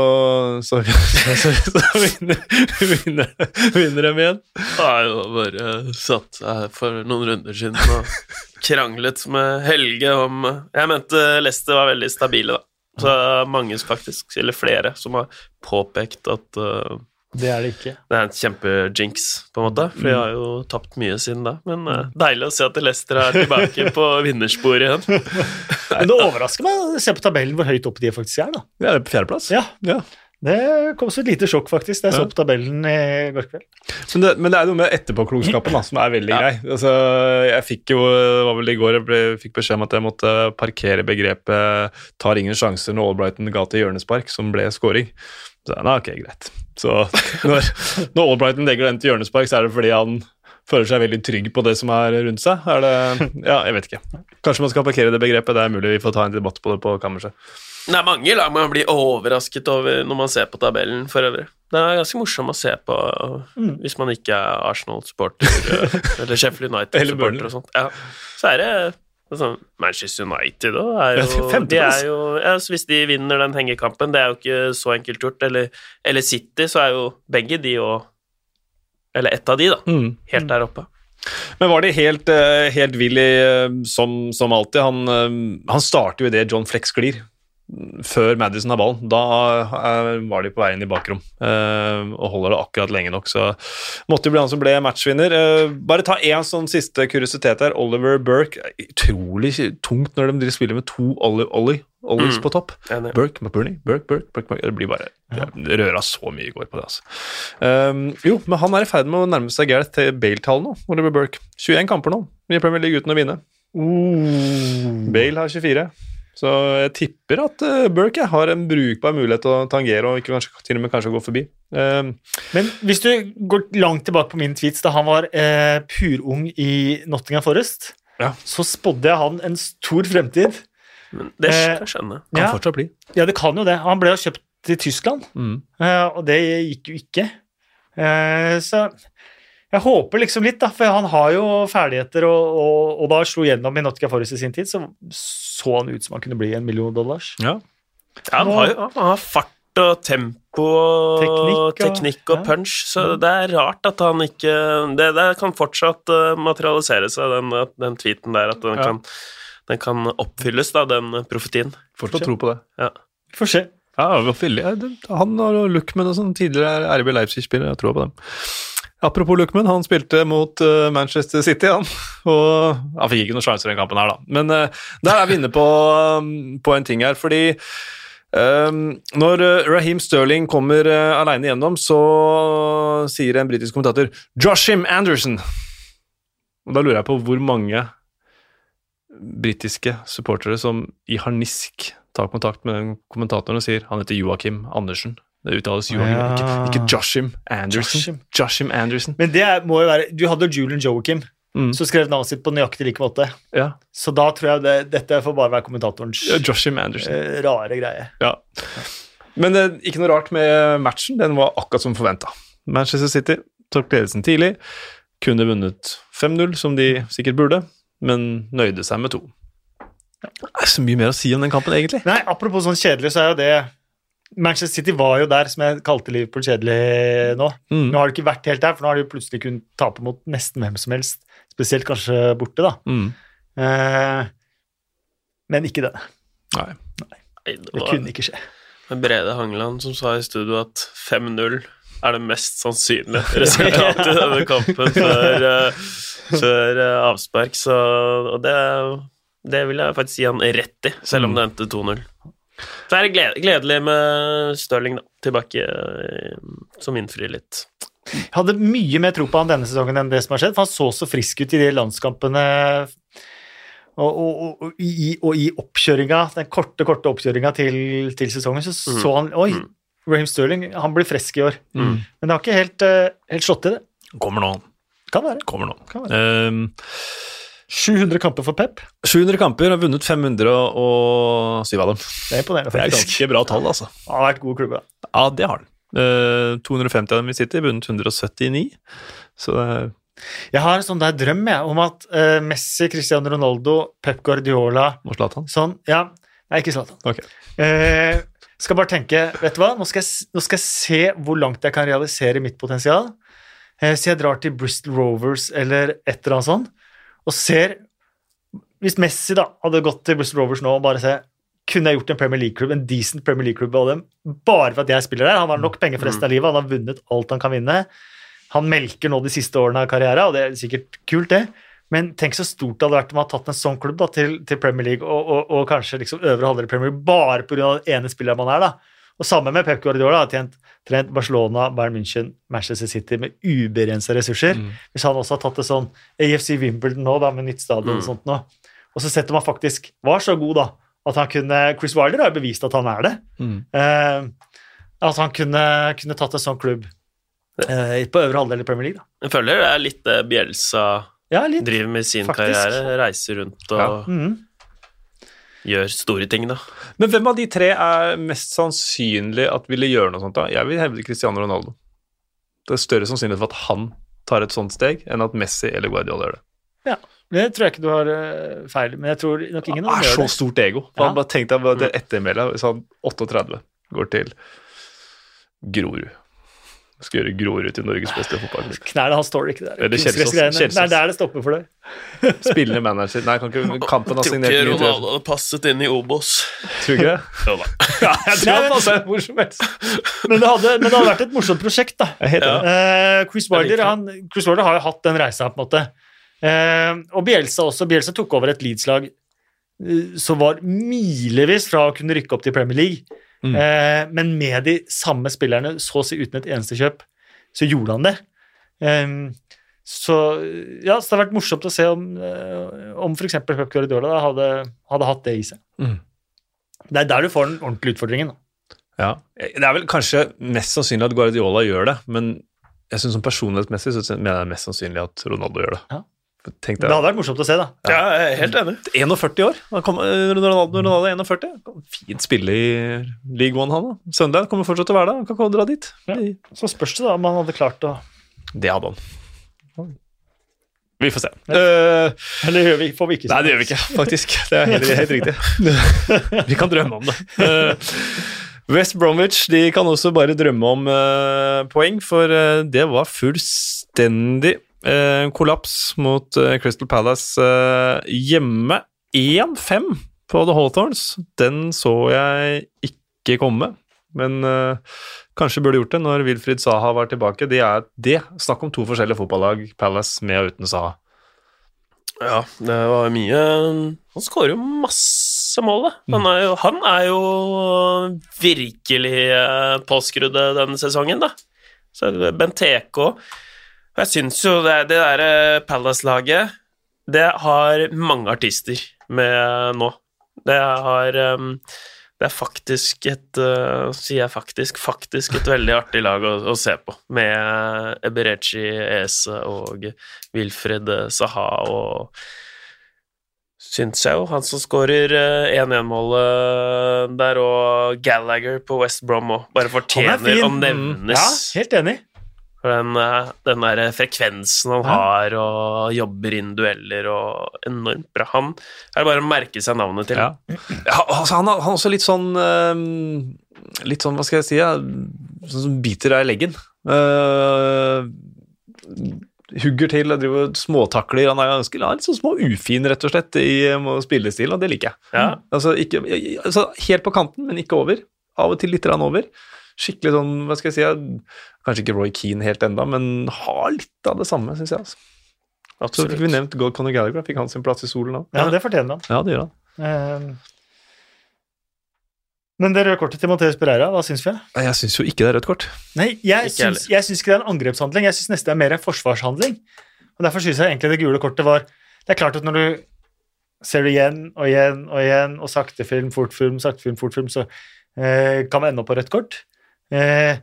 så, så, så, vinner, vinner, vinner de igjen. Jeg jo bare satt her for noen runder siden og kranglet med Helge om Jeg mente Leicester var veldig stabile, da. Så mange faktisk, eller flere, som har påpekt at uh, Det er det ikke. det er en kjempejinx, på en måte. For de har jo tapt mye siden da. Men uh, deilig å se at Leicester er tilbake på vinnersporet igjen. Men det overrasker meg å se på tabellen hvor høyt oppe de faktisk er. da. Ja, det er på fjerdeplass. Ja, Ja. Det kom som et lite sjokk, faktisk, da jeg Ja. så på tabellen i går kveld. Men, det, men det er noe med etterpåklokskapen som er veldig Ja. grei. Altså, jeg fikk jo, det var vel i går jeg ble, fikk beskjed om at jeg måtte parkere begrepet 'tar ingen sjanser' når Albrighton ga til hjørnespark, som ble scoring. Så jeg, ok, greit. Så når, når Albrighton legger den til hjørnespark, så er det fordi han føler seg veldig trygg på det som er rundt seg. Er det, ja, jeg vet ikke. Kanskje man skal parkere det begrepet. Det er mulig vi får ta en debatt på det på kammerset. Det er mange lag man blir overrasket over når man ser på tabellen for øvrig. Det er ganske morsomt å se på Mm. hvis man ikke er Arsenal-supporter eh, eller Sheffield United-supporter og sånt. Ja. Så er det sånn Manchester United òg er jo, de er jo ja, Hvis de vinner den hengekampen, det er jo ikke så enkelt gjort. Eller, eller City, så er jo begge de og Eller ett av de, da. Helt der oppe. Men var det helt, eh, helt Willy eh, som, som alltid? Han, eh, han starter jo idet John Flex sklir, før Madison har ballen. Da eh, var de på vei inn i bakrom eh, og holder det akkurat lenge nok, så måtte jo bli han som ble matchvinner. Eh, bare ta én sånn siste kuriositet her. Oliver Burke. Utrolig tungt når de spiller med to Ollie, Ollie, Ollies Mm. på topp. Burke, McBurney, Burke, Burke, Burke, Burke. Det blir bare ja. røra så mye i går på det, altså. Um, jo, men han er i ferd med å nærme seg Gareth til Bale-tall nå, Oliver Burke. 21 kamper nå i Premier League uten å vinne. Mm. Bale har 24. Så jeg tipper at uh, Burke har en brukbar mulighet til å tangere og ikke kanskje, til og med kanskje gå forbi. Um, Men hvis du går langt tilbake på min tweets da han var uh, purung i Nottingham Forest, Ja. så spådde jeg han en stor fremtid. Men det Eh, kan skjønne. kan Ja. fortsatt bli. Ja, det kan jo det. Han ble jo kjøpt til Tyskland, Mm. eh, og det gikk jo ikke. Eh, så jeg håper liksom litt, da, for han har jo ferdigheter, og, og, og da slo gjennom i Nottica Forest i sin tid, så så han ut som han kunne bli en million dollars. Ja. Ja, han, har jo, han har fart og tempo og Teknikk og- teknikk og, ja. punch, så det er rart at han ikke Det, det kan fortsatt eh, materialisere seg, den, den tweeten der, at den, Ja. kan, den kan oppfylles, da, den profetien. Fortsatt tro på det. Ja. Får se. Ja, han og Luckman og sånn, tidligere RB Leipzig-spiller, jeg tror på dem. Apropos Luckman, han spilte mot eh, Manchester City, han. Og han fikk ikke noen sjanser i den kampen her, da. Men eh, der er vi inne på, um, på en ting her, fordi um, når eh, Raheem Sterling kommer uh, aleine gjennom, så sier en britisk kommentator 'Joshim Anderson'. Og da lurer jeg på hvor mange britiske supportere som i harnisk tar kontakt med den kommentatoren og sier han heter Joakim Andersen. Det uttales Joachim, Ja. ikke, ikke Joshim Anderson. Joshim. Joshim, Anderson. Men det må jo være Du hadde Julian Joachim, Mm. som skrev navnet sitt på nøyaktig like måte. Ja. Så da tror jeg det, dette får bare være kommentatorens Ja, Joshim Anderson. eh, rare greie. Ja. Men det, ikke noe rart med matchen. Den var akkurat som forventa. Manchester City tok ledelsen tidlig. Kunne vunnet 5-0, som de sikkert burde, men nøyde seg med to. Det er så mye mer å si om den kampen, egentlig. Nei, apropos sånn kjedelig, så er jo det Manchester City var jo der, som jeg kalte Liverpool kjedelig nå. Mm. Nå har de ikke vært helt der, for nå har de plutselig kunnet tape mot nesten hvem som helst. Spesielt kanskje borte, da. Mm. Eh, men ikke denne. Nei. Nei, det Det kunne ikke skje. Brede Hangeland som sa i studio at 5-0 er det mest sannsynlige resultatet i denne kampen før, eh, før eh, avspark, så og det, det vil jeg faktisk gi han rett i, selv om det endte 2-0. Så er det gledelig med Stirling, da, tilbake, eh, som innfrir litt. Jeg hadde mye mer tro på han denne sesongen enn det som har skjedd, for han så så frisk ut i de landskampene og, og, og, og, i, og i oppkjøringa, den korte, korte oppkjøringa til, til sesongen, så Mm. så han Oi, Mm. Raheem Sterling, han blir frisk i år. Mm. Men det har ikke helt, eh, helt slått til, det. Kommer nå. Kan være. Kommer nå. Kan være. Um, 700 kamper for Pep. 700 kamper, har vunnet 507 av dem. Det er imponerende, Det er faktisk. ganske bra tall, altså. Han har vært god klubb, da. Ja, det har. Eh, 250 av dem i City, vunnet 179. Så det er Jeg har en sånn der drøm jeg, om at uh, Messi, Cristiano Ronaldo, Pep Guardiola Må Zlatan? han. Sånn, ja Nei, ikke Zlatan. Okay. Uh, skal bare tenke Vet du hva, nå skal, jeg, nå skal jeg se hvor langt jeg kan realisere mitt potensial. Uh, så jeg drar til Bristol Rovers eller et eller annet sånt, og ser Hvis Messi da hadde gått til Bristol Rovers nå og bare se kunne jeg gjort en Premier League-klubb, en decent Premier League-klubb av dem, bare for at jeg spiller der. Han har nok penger for resten av livet, han har vunnet alt han kan vinne. Han melker nå de siste årene av karriere, og det er sikkert kult, det. Men tenk så stort det hadde vært om han hadde tatt en sånn klubb da, til, til Premier League, og, og, og kanskje liksom øvre halvdel Premier League, bare pga. den ene spilleren man er. da. Og sammen med Pep Guardiola har tjent, trent Barcelona, Bayern München, Manchester City med ubegrensa ressurser. Mm. Hvis han også har tatt det sånn AFC Wimbledon nå, da, med nytt stadion og Mm. sånt nå, og så setter man faktisk var så god da, at han kunne Chris Wilder har jo bevist at han er det. Mm. Eh, at han kunne, kunne tatt en sånn klubb eh, på øvre halvdel i Premier League. da. Jeg føler det er litt det Bjelsa Ja, litt. driver med sin Faktisk. karriere. Reiser rundt og Ja. Gjør store ting, da. Men hvem av de tre er mest sannsynlig at ville gjøre noe sånt? da? Jeg vil hevde Cristiano Ronaldo. Det er større sannsynlighet for at han tar et sånt steg, enn at Messi eller Guardiola gjør det. Ja. Det tror jeg ikke du har eh, feil men jeg tror nok ingen av Han det. er så det. stort ego. Ja. Han bare Tenk deg det ettermælet hvis han 38 går til Grorud. Skal gjøre Grorud til Norges beste fotballklubb. Knærne hans står ikke der. Eller Kjelsås. Det er der det stopper for deg. Spillende manager Nei, kan ikke Kampen har Tror signert ikke ny trener. Ronaldo hadde passet inn i Obos. Tror ikke det? Jo da. Ja, jeg tror han passet hvor som helst. Men det hadde, men det hadde vært et morsomt prosjekt, da. Ja. enig. Eh, Chris, Wilder, han, Chris Wilder har jo hatt den reisa, på en måte. Uh, og Bielsa også. Bielsa tok over et Leeds-lag uh, som var milevis fra å kunne rykke opp til Premier League. Mm. Eh, men med de samme spillerne, så å si uten et eneste kjøp, så gjorde han det. Eh, så ja, så det har vært morsomt å se om, eh, om f.eks. Pep Guardiola da, hadde, hadde hatt det i seg. Mm. Det er der du får den ordentlige utfordringen. Da. Ja. Det er vel kanskje mest sannsynlig at Guardiola gjør det, men jeg synes som personlighetsmessig så mener jeg det er mest sannsynlig at Ronaldo gjør det. Ja. Tenk Det hadde vært morsomt å se, da. Ja, jeg er helt enig. 41 år. Han kom, eh, Ronaldo, Ronaldo er 41. Fint spille i League One, han da. Søndag kommer fortsatt til å være der. Han kan komme dra dit. Ja. Så spørs det da om han hadde klart å Det hadde han. Vi får se. Eh, Eller gjør vi, får vi ikke se? nei, det gjør vi ikke, faktisk. Det er helt, helt riktig. vi kan drømme om det. Uh, West Bromwich de kan også bare drømme om uh, poeng, for det var fullstendig eh, kollaps mot eh, Crystal Palace eh, hjemme. 1-5 på The Hawthorns. Den så jeg ikke komme. Men eh, kanskje burde gjort det når Wilfried Saha var tilbake. Det er det. Snakk om to forskjellige fotballag, Palace med og uten Saha. Ja, det var mye Han skårer jo masse mål, da. Mm. Han er jo, han er jo virkelig eh, påskrudd denne sesongen, da. Så Benteke òg. Og jeg syns jo det, det der Palace-laget Det har mange artister med nå. Det har um, Det er faktisk et uh, Sier jeg faktisk faktisk et veldig artig lag å, å se på, med Eberechi Ese og Wilfred Saha og Syns jeg jo. Han som skårer eh, 1-1-målet der, og Gallagher på West Brom òg, bare fortjener å Mm. nevnes. Ja, helt enig. For den, eh, den der frekvensen han har, og jobber inn dueller, og enormt bra. Han er det bare å merke seg navnet til. Ja. Ja, altså, han, har, også litt sånn eh, Litt sånn, hva skal jeg si, ja, sånn som biter deg i leggen. Uh, hugger til jeg driver småtakler. Han er ganske han er litt sånn små ufin, rett og slett, i spillestil, og det liker jeg. Ja. Altså, ikke, altså, helt på kanten, men ikke over. Av og til litt over. Skikkelig sånn, hva skal jeg si, kanskje ikke Roy Keane helt enda, men har litt av det samme, syns jeg. Altså. Så Absolutt. fikk vi nevnt God Conor Gallagher, fikk han sin plass i solen nå? Ja, det fortjener han. Ja, det gjør han. Eh, Men det røde kortet til Mateus Pereira, hva syns vi? Jeg syns jo ikke det er rødt kort. Nei, jeg syns, jeg syns ikke det er en angrepshandling. Jeg syns nesten det er mer en forsvarshandling. Og Derfor syns jeg egentlig det gule kortet var Det er klart at når du ser det igjen og igjen og igjen, og sakte film, fort film, sakte film, fort film, så eh, kan man ende opp på rødt kort. Eh,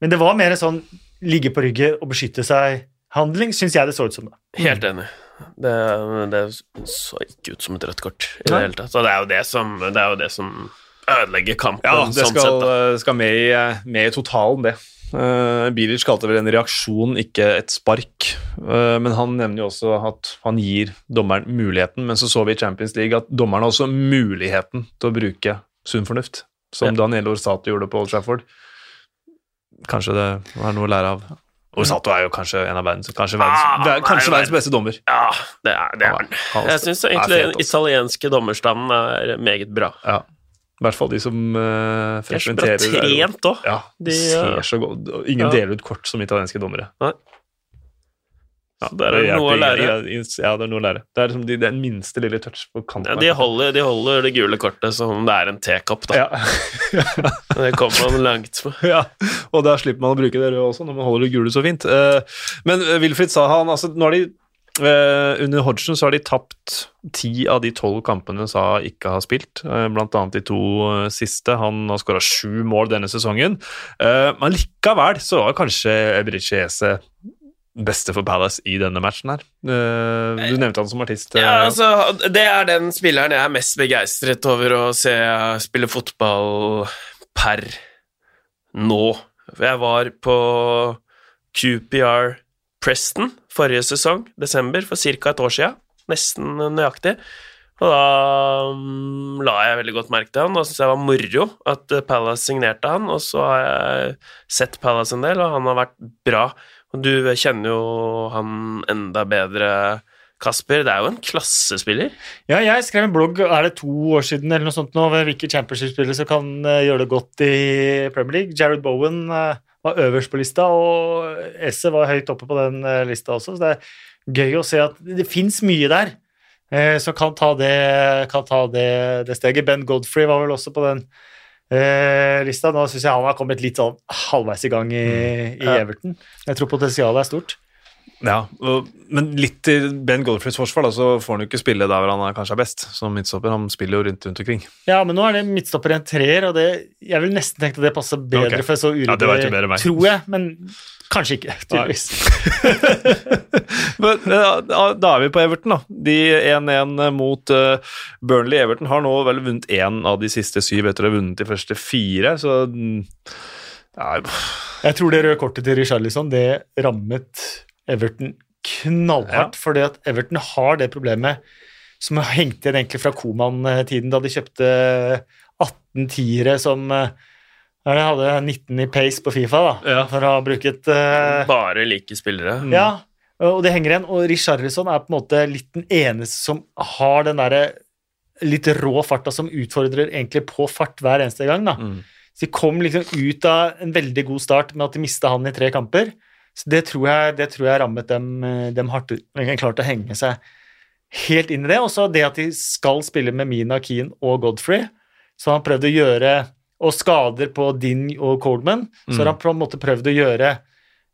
men det var mer en sånn ligge på ryggen og beskytte seg-handling, syns jeg det så ut som. da. Helt enig. Det, det så ikke ut som et rødt kort i det hele tatt. Så det er jo det som, det er jo det som ødelegger kampen. Ja, det sånn skal, sett, skal med, i, med i totalen, det. Uh, Bilic kalte vel en reaksjon, ikke et spark. Uh, men han nevner jo også at han gir dommeren muligheten. Men så så vi i Champions League at dommeren har også muligheten til å bruke sunn fornuft, som Ja. Daniel Orsato gjorde på Old Trafford. Kanskje det var noe å lære av. Osato er jo kanskje en av verdens Kanskje verdens, Ah, kanskje verdens beste dommer. Ja, det er, det er han. Jeg syns egentlig den altså. italienske dommerstanden er meget bra. Ja. I hvert fall de som uh, De er så bra frekventerer trent òg. Ja, de ser så godt Ingen Ja. deler ut kort som italienske dommere. Så der er det noe å lære. Ja, det er noe å lære. Det er liksom de, den minste lille touch på kanten. Ja, de, holder, de holder det gule kortet som om det er en tekopp, da. ja. Det kommer man langt med. ja, og da slipper man å bruke det røde også, når man holder det gule så fint. Eh, Men eh, Wilfried sa han, altså, nå har de eh, under Hodgson så har de tapt ti av de tolv kampene Saha ikke har spilt, blant annet de to siste. Han har skåra sju mål denne sesongen. Men likevel så var kanskje Ebriche Eze beste for Palace i denne matchen her. Eh, Du nevnte han som artist. eh, Ja, altså, det er den spilleren jeg er mest begeistret over å se spille fotball per nå. Jeg var på QPR Preston forrige sesong, desember, for ca. et år siden. Nesten nøyaktig. Og da um, la jeg veldig godt merke til han, og syntes jeg var moro at eh, Palace signerte han. Og så har jeg sett Palace en del, og han har vært bra. Du kjenner jo han enda bedre, Kasper. Det er jo en klassespiller. Ja, jeg skrev en blogg er det to år siden eller noe sånt nå, ved hvilke championship-spillere som kan eh, gjøre det godt i Premier League. Jared Bowen eh, var øverst på lista, og Esse var høyt oppe på den eh, lista også. Så det er gøy å se at det fins mye der som kan ta, det, kan ta det, det steget. Ben Godfrey var vel også på den eh, lista. Nå syns jeg han har kommet litt sånn halvveis i gang i, i Everton. Jeg tror potensialet er stort. Ja, og, men litt til Ben Godfreys forsvar, da, så får han jo ikke spille der hvor han er kanskje er best, som midtstopper. Han spiller jo rundt rundt omkring. Ja, men nå er det midtstopper i en treer, og det, jeg vil nesten tenke at det passer bedre okay. for så uryddig, Ja, tror jeg, men kanskje ikke, tydeligvis. Men, da da er vi på Everton, da. De 1-1 mot eh, Burnley. Everton har nå vel vunnet én av de siste syv etter å ha vunnet de første fire, så mm, ja, Jeg tror det røde kortet til Richarlison, det rammet Everton knallhardt, fordi at Everton har det problemet som har hengt igjen egentlig fra Koman-tiden, da de kjøpte 18 tiere som ja, de hadde 19 i pace på Fifa, da, Ja. for å ha bruket uh... Bare like spillere. Mm. Ja, og det henger igjen. Og Richarlison er på en måte litt den eneste som har den derre litt rå farta som utfordrer egentlig på fart hver eneste gang. da. mm. Så de kom liksom ut av en veldig god start med at de mista han i tre kamper. Så det tror jeg, det tror jeg rammet dem, eh, dem hardt ut. De har klart å henge seg helt inn i det. Og så det at de skal spille med Mina Keane og Godfrey, så han prøvd å gjøre Og skader på Din og Coldman, så har han på en måte prøvd å gjøre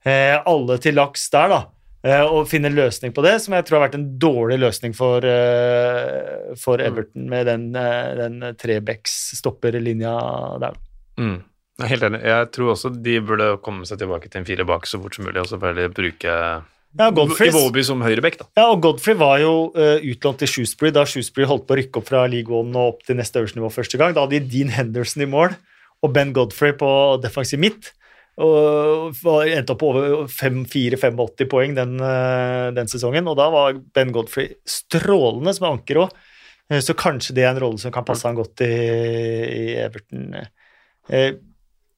eh, alle til laks der, da. Eh, og finne en løsning på det, som jeg tror har vært en dårlig løsning for, eh, for Everton med den, eh, den Trebecks-stopperlinja der. Mm. Jeg er helt enig. Jeg tror også de burde komme seg tilbake til en fire bak så fort som mulig, og så bare bruke Ja, Godfrey, Iwobi som høyrebekk, da. ja, og Godfrey var jo uh, utlånt til Shrewsbury da Shrewsbury holdt på å rykke opp fra League One og opp til neste øverste nivå første gang. Da hadde de Dean Henderson i mål og Ben Godfrey på defensiv midt. Og endte opp på over 4-85 poeng den, eh, den sesongen. Og da var Ben Godfrey strålende som anker òg. Så kanskje det er en rolle som kan passe han godt i, i Everton. Eh,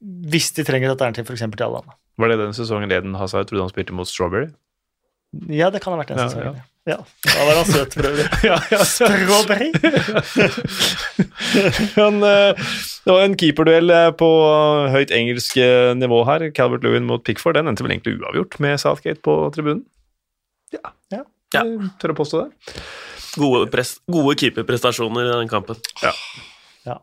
hvis de trenger et alternativ f.eks. til Allan. Var det den sesongen Leden Hazard trodde han spilte mot Strawberry? Ja, det kan ha vært den Ja, sesongen. Ja. Da var han søt for øvrig. ja, ja. Strawberry. Men, eh, det var en keeperduell eh, på høyt engelsk eh, nivå her. Calvert Lewin mot Pickford. Den endte vel egentlig uavgjort med Southgate på tribunen. Ja. Ja. Ja. Tør å påstå det. Gode, pres gode keeperprestasjoner i den kampen. Ja. Ja.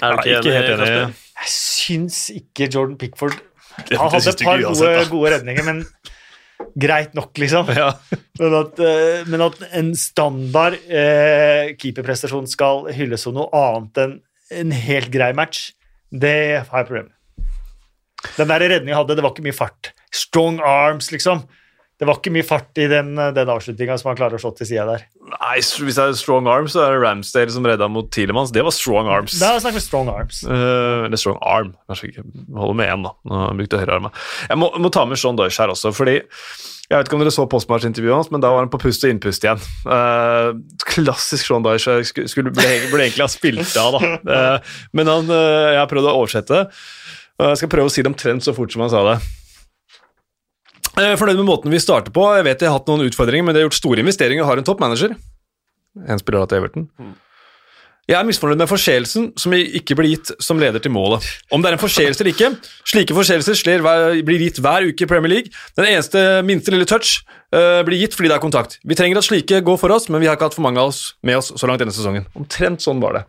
Er du ikke, enig, helt enig. Jeg syns ikke Jordan Pickford Han hadde et par gode, gode redninger, men greit nok, liksom. Ja. Men at, eh, men at en standard eh, keeperprestasjon skal hylles som noe annet enn en helt grei match, det har jeg problemer med. Den der redningen jeg hadde, det var ikke mye fart. Strong arms, liksom. Det var ikke mye fart i den, den avslutninga som han klarer å slå til sida der. Nei, hvis det er strong arms, så er det Ramsdale som redda mot Tielemanns. Det var strong arms. Da snakker vi strong arms. Uh, eller strong arm. Kanskje ikke holder med én, da. Nå har han brukt høyrearma. Jeg må, må ta med Sean Deutsch her også, fordi jeg vet ikke om dere så postmatch-intervjuet hans, men da var han på pust og innpust igjen. Uh, klassisk Sean Dyche. Skulle, burde, egentlig ha spilt av, da. Uh, men han, eh, jeg har prøvd å oversette. Jeg skal prøve å si det omtrent så fort som han sa det. Eh, Fornøyd med måten vi starter på. Jeg vet jeg har hatt noen utfordringer, men det har gjort store investeringer og har en toppmanager. En spiller til Everton. Jeg er misfornøyd med forseelsen som ikke blir gitt som leder til målet. Om det er en forseelse eller ikke, slike forseelser blir gitt hver uke i Premier League. Den eneste minste lille touch eh, blir gitt fordi det er kontakt. Vi trenger at slike går for oss, men vi har ikke hatt for mange av oss med oss så langt denne sesongen. Omtrent sånn var det.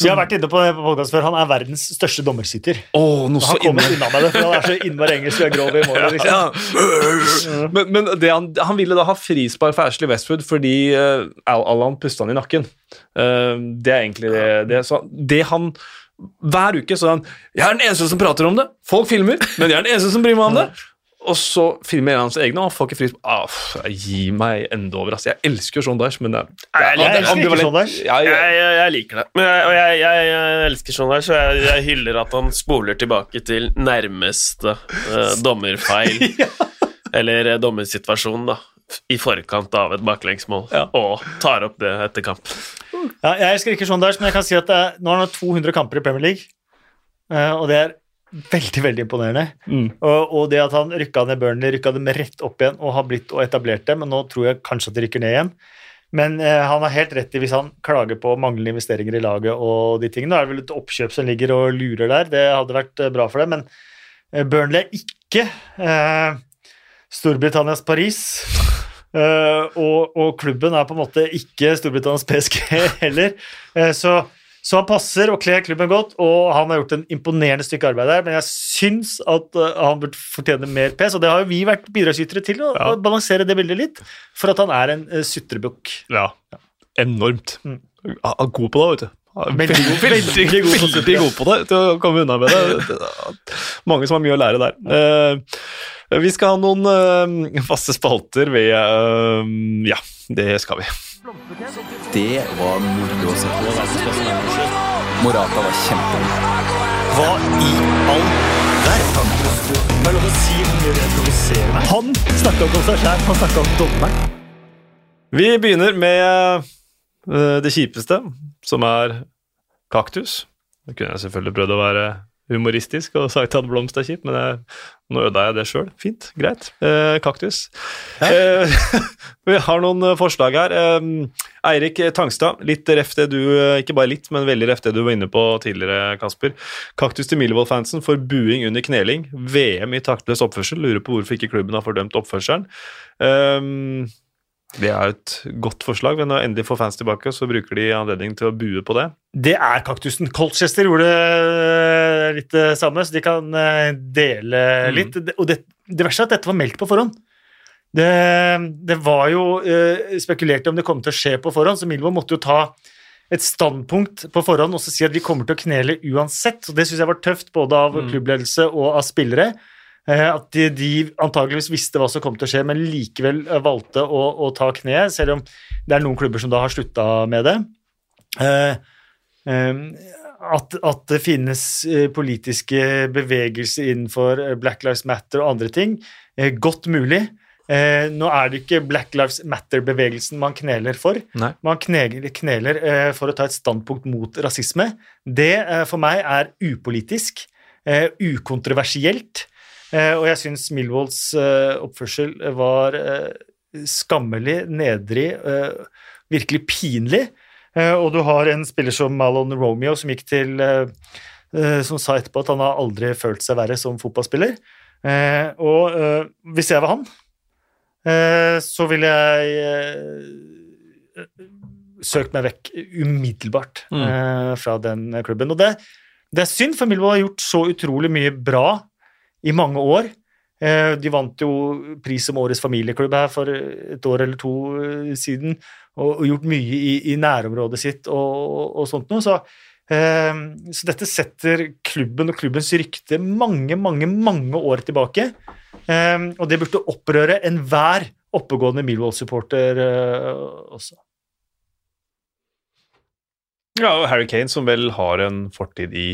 Vi har vært inne på det på før. Han er verdens største dommersitter. Oh, Han kommer inne. unna med det, for han er så innmari engelsk og grov i målet. Liksom. Ja. Men, men det han, han ville da ha frispark for Ashley Westwood fordi uh, Allan pusta han i nakken. Uh, det er egentlig det, det, så, det han Hver uke så er han Jeg er den eneste som prater om det. Folk filmer, men jeg er den eneste som bryr meg om det. Og så filmer en av hans egne, og han får ikke frispark. Ah, gi meg enda over. Altså. Jeg elsker jo Sean Dyche, men det, er- det, er- Jeg er elsker ikke. Sean Dyche. Jeg, jeg, jeg liker det. Men jeg, og jeg, jeg, jeg elsker sånn der, og jeg, jeg hyller at han spoler tilbake til nærmeste uh, dommerfeil. Eller eh, dommersituasjon, da. I forkant av et baklengsmål. Ja. Og tar opp det etter kamp. Ja, jeg elsker ikke Sean Dyche, men jeg kan si at det er, nå har han 200 kamper i Premier League, uh, og det er veldig veldig imponerende. Mm. Og, og det at han rykka ned Burnley, rykka dem rett opp igjen og har blitt og etablert det, men nå tror jeg kanskje at de rykker ned igjen. Men eh, han har helt rett i hvis han klager på manglende investeringer i laget og de tingene. Nå er det vel et oppkjøp som ligger og lurer der, det hadde vært eh, bra for det, men eh, Burnley er ikke eh, Storbritannias Paris. Eh, og, og klubben er på en måte ikke Storbritannias PSG heller. Eh, så, så han passer og kler klubben godt, og han har gjort en imponerende stykke arbeid der. Men jeg syns at eh, han burde fortjene mer pes, og det har jo vi vært bidragsytere til å, Ja. balansere det bildet litt, for at han er en uh, sutrebukk. ja. Enormt. Mm. Han er god på det, vet du. Veldig god- veldig, god veldig god på det, til å komme unna med det. Mange som har mye å lære der. Eh, vi skal ha noen eh, faste spalter ved eh, Ja, det skal vi. Det var moro å se på. Morata var kjempegod. Hva i all verden? Det er lov å si hvor mye det provoserer meg. Han snakka ikke om seg sjæl, han snakka om dommeren. Vi begynner med eh, det kjipeste, som er kaktus. Det kunne jeg selvfølgelig prøvd å være humoristisk og sagt at blomst er kjipt, men jeg, nå ødela jeg det sjøl. Fint, greit. Eh, kaktus. Eh, vi har noen eh, forslag her. Eh, Eirik Tangstad, litt ref det du eh, Ikke bare litt, men veldig ref det du var inne på tidligere, Kasper. Kaktus til Millwall-fansen for buing under kneling. VM i taktløs oppførsel. Lurer på hvorfor ikke klubben har fordømt oppførselen. Eh, det er et godt forslag, men når endelig får fans tilbake, så bruker de anledning til å bue på det. Det er kaktusen. Colchester gjorde eh, litt det samme, så de kan eh, dele Mm. litt. Mm. Og det, det verste er at dette var meldt på forhånd. Det, det var jo eh, spekulert om det kom til å skje på forhånd, så Milvo måtte jo ta et standpunkt på forhånd og så si at vi kommer til å knele uansett. Og det syns jeg var tøft, både av Mm. klubbledelse og av spillere. Eh, At de, de antakeligvis visste hva som kom til å skje, men likevel eh, valgte å, å ta kneet, selv om det er noen klubber som da har slutta med det. Eh, at, at det finnes politiske bevegelser innenfor Black Lives Matter og andre ting, godt mulig. Eh, nå er det ikke Black Lives Matter-bevegelsen man kneler for. Nei. Man kneler, kneler for å ta et standpunkt mot rasisme. Det for meg er upolitisk, ukontroversielt, og jeg syns Millwalls eh, oppførsel var eh, skammelig, nedrig, eh, virkelig pinlig. Eh, og du har en spiller som Malon Romeo som gikk til eh, eh, Som sa etterpå at han har aldri følt seg verre som fotballspiller. Eh, og eh, hvis jeg var han, eh, så ville jeg eh, søkt meg vekk umiddelbart Mm. eh, fra den klubben. Og det, det er synd, for Milvold har gjort så utrolig mye bra i mange år. Eh, De vant jo pris som årets familieklubb her for et år eller to eh, siden, og, gjort mye i, i nærområdet sitt og, og sånt noe. Så, eh, så dette setter klubben og klubbens rykte mange, mange, mange år tilbake. Eh, og det burde opprøre enhver oppegående Millwall-supporter eh, også. Ja, og Harry Kane, som vel har en fortid i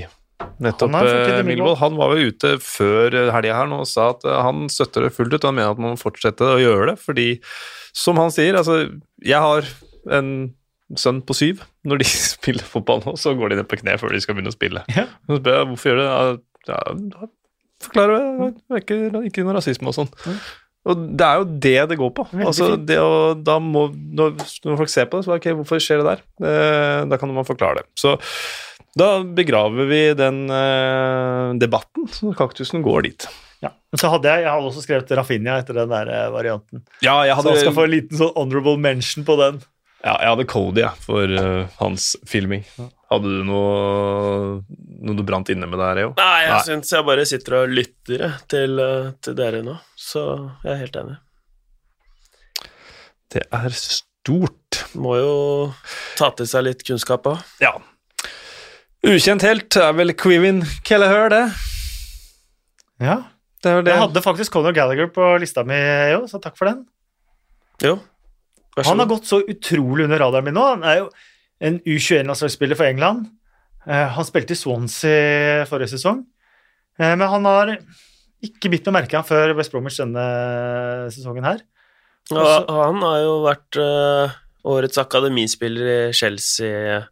nettopp Han eh. Millwall. Han var jo ute før eh, helga her nå og sa at eh, han støtter det fullt ut. og Han mener at man må fortsette å gjøre det, fordi som han sier, altså Jeg har en sønn på syv. Når de spiller fotball nå, så går de ned på kne før de skal begynne å spille. Ja. Så spør jeg hvorfor gjør de det. Ja, ja, Forklare det. Det er ikke, ikke noe rasisme og sånn. Mm. Og det er jo det det går på. Altså, det å, da må, når, når folk ser på det, så er det ok, hvorfor skjer det der? Eh, da kan man forklare det. Så da begraver vi den eh, debatten, så kaktusen går dit. Ja. Men så hadde jeg, jeg hadde også skrevet Rafinha etter den der eh, varianten. Ja, jeg hadde... Så han skal få en liten sånn honorable mention på den. ja, jeg hadde Cody ja, for uh, hans filming. Hadde du noe, noe du brant inne med der, Eo? Nei, jeg Nei. syns jeg bare sitter og lytter til, til dere nå, så jeg er helt enig. Det er stort. Må jo ta til seg litt kunnskap òg. Ja. Ukjent helt er vel Quivin Kelleher, det. Ja. Det det. Jeg hadde faktisk Conor Gallagher på lista mi, jo, så takk for den. Jo, vær så Han har gått så utrolig under radaren min nå. Han er jo en U21-landslagsspiller for England. Eh, Han spilte i Swansea forrige sesong, Eh, men han har ikke bitt noe merke han før West Bromwich denne sesongen her. Og han har jo vært eh, årets akademispiller i Chelsea,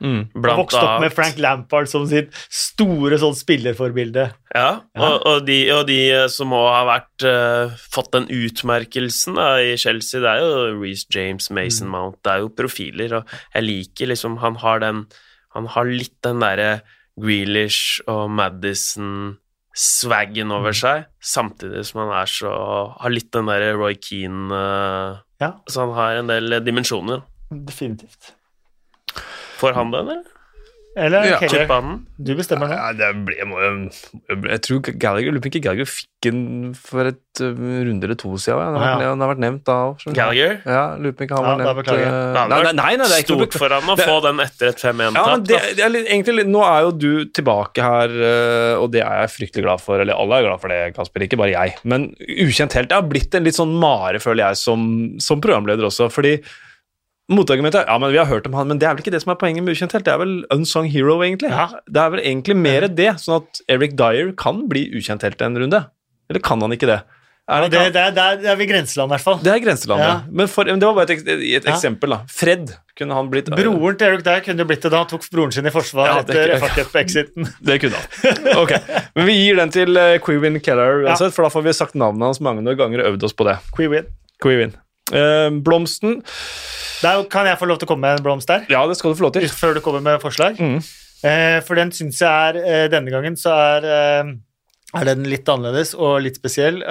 Mm. Blant vokste opp med. Frank Lampard som sitt store sånn spillerforbilde. Ja, Ja. Og, og, de, og de eh, som òg har vært uh, fått den utmerkelsen da, i Chelsea, det er jo Reece James, Mason Mm. Mount, det er jo profiler, og jeg liker liksom Han har den Han har litt den derre Grealish og Madison-swaggen Mm. over seg, samtidig som han er så Har litt den derre Roy Keane uh, Ja. Så han har en del dimensjoner. Definitivt. Får han den, eller? Eller Ja. Keller, han den? du bestemmer nå. Ja, det ble, må, jeg, jeg tror Gallagher, lurer på ikke Gallagher fikk den for et uh, runde eller to siden. Ja. Det, har Ah, ja. det har vært nevnt da òg. Gallagher? Ja, lurer på ikke han Ja, var da nevnt. beklager jeg. uh, nei, nei, nei, nei, det er ikke stort for han å det- få den etter et 5-1-tap. Ja, Nå er jo du tilbake her, og det er jeg fryktelig glad for. Eller alle er glad for det, Kasper, ikke bare jeg. Men ukjent helt. Det har blitt en litt sånn mare, føler jeg, som, som programleder også. Fordi motargumentet er ja, men vi har hørt om han, men det er vel ikke det som er poenget med ukjent helt. Det er vel unsung hero, egentlig. Ja. Det er vel egentlig mer det, sånn at Eric Dyer kan bli ukjent helt en runde. Eller kan han ikke det? Er det, det, det, er- det er vi grenseland, i hvert fall. det er grenselandet. Ja. Men, for, men det var bare et, et eksempel. da. Fred Kunne han blitt Broren til Eric Dyer kunne blitt det da han tok broren sin i forsvar Ja, etter er FA Cup-exiten. Det kunne han. Ok, Men vi gir den til uh, Quewin Keller, Ja. for da får vi sagt navnet hans mange ganger og øvd oss på det. Quewin. Quewin. Eh, blomsten Der kan jeg få lov til å komme med en blomst der, Ja, det skal du få lov til. før du kommer med forslag. Mm. Eh, for den syns jeg er eh, Denne gangen så er, eh, er den litt annerledes og litt spesiell.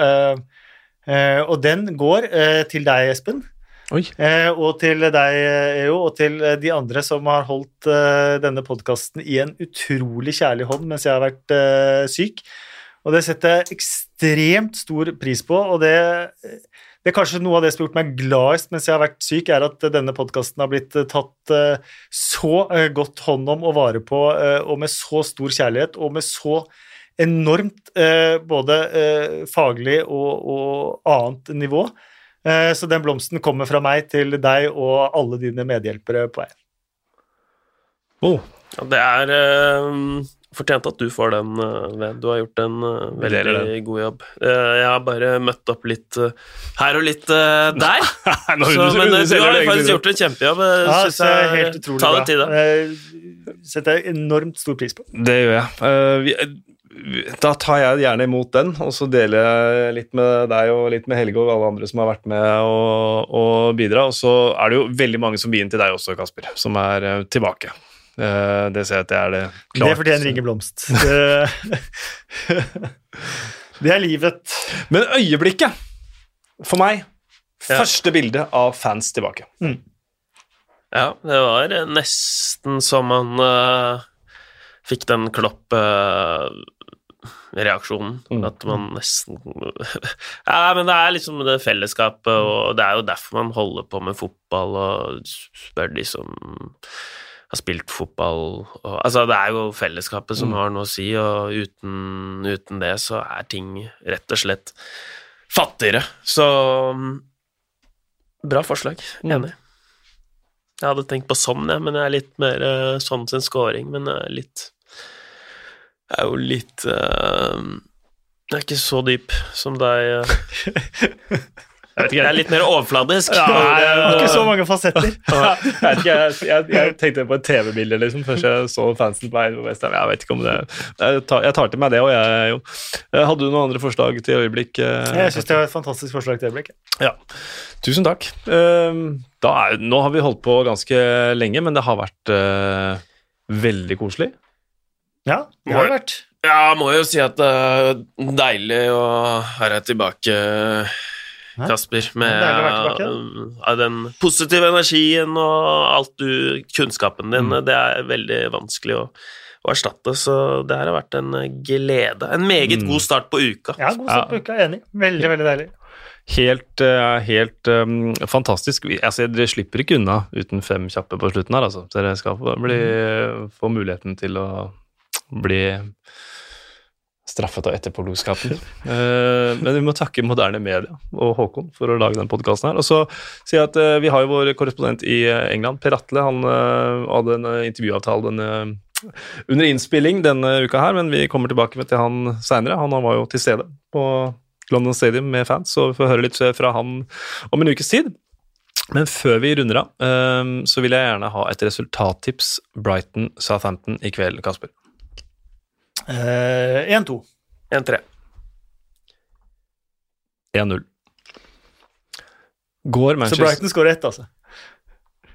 Og den går til deg, Espen. Eh, og til deg, EO, og til de andre som har holdt eh, denne podkasten i en utrolig kjærlig hånd mens jeg har vært eh, syk. Og det setter jeg ekstremt stor pris på, og det, det er kanskje noe av det som har gjort meg gladest mens jeg har vært syk, er at denne podkasten har blitt eh, tatt eh, så eh, godt hånd om og vare på, og med så stor kjærlighet, og med så enormt både faglig og, og annet nivå. Eh, Så den blomsten kommer fra meg til deg og alle dine medhjelpere på vei. Oh, Ja, det er fortjent at du får den, uh, Ved. Du har gjort en eh, veldig god jobb. Eh, jeg har bare møtt opp litt eh, her og litt eh, der. Nå Så, men eh, du har faktisk gjort en kjempejobb. eh, Ja, synes jeg, jeg. helt utrolig Ta deg tid, da. Eh, Setter jeg enormt stor pris på. Det gjør jeg. Eh, da tar jeg gjerne imot den, og så deler jeg litt med deg og litt med Helge og alle andre som har vært med og, og bidra. Og så er det jo veldig mange som vil inn til deg også, Kasper, som er eh, tilbake. Eh, det ser jeg at det er det Det fortjener ingen blomst. Det, det er livet. Men øyeblikket, for meg Ja. Første bilde av fans tilbake. Ja, det var eh, nesten som man uh, fikk den klopp-reaksjonen. Mm. At man nesten Ja, men det er liksom det fellesskapet, og det er jo derfor man holder på med fotball, og spør de som har spilt fotball og, Altså, det er jo fellesskapet som Mm. har noe å si, og uten, uten det så er ting rett og slett fattigere. Så mm, Bra forslag. Enig. Jeg hadde tenkt på sånn, jeg, men jeg er litt mer eh, sånn sin scoring, men jeg er litt Jeg er jo litt uh, Jeg er ikke så dyp som deg. eh. Jeg er litt mer overfladisk. Ja, Det jeg- var ikke så mange fasetter. jeg, ikke, jeg, jeg, jeg tenkte på et TV-bilde liksom, først jeg så fansen på vei. Jeg vet ikke om det Jeg tar, jeg tar til meg det, òg, jeg jo Eh, Hadde du noen andre forslag til øyeblikk? eh? Jeg syns det var et fantastisk forslag til øyeblikk. Ja. Tusen takk. Eh, Da er, nå har vi holdt på ganske lenge, men det har vært uh, veldig koselig. Ja, det har det vært. Ja, må jo si at det er deilig å være tilbake? Kasper, med uh, den positive energien og alt du Kunnskapen din. Mm. Det er veldig vanskelig å, å erstatte, så det her har vært en glede. En meget Mm. god start på uka. Ja, god start på uka. Enig. Veldig, veldig deilig. Helt, eh, helt um, fantastisk. Altså, dere slipper ikke unna uten fem kjappe på slutten her, altså. Dere skal få, bli, få muligheten til å bli straffet av etterpåklokskapen. Eh, men vi må takke moderne media og Håkon for å lage den podkasten her. Og så si at eh, vi har jo vår korrespondent i eh, England, Per Atle. Han eh, hadde en intervjuavtale denne, under innspilling denne uka her, men vi kommer tilbake til han seinere. Han var jo til stede på London Stadium med fans, så vi får høre litt fra han om en ukes tid. Men før vi runder av, så vil jeg gjerne ha et resultattips Brighton-Southampton i kveld, Kasper. Eh, 1-2. 1-3. 1-0. Går Så Manchester Brighton skårer ett, altså.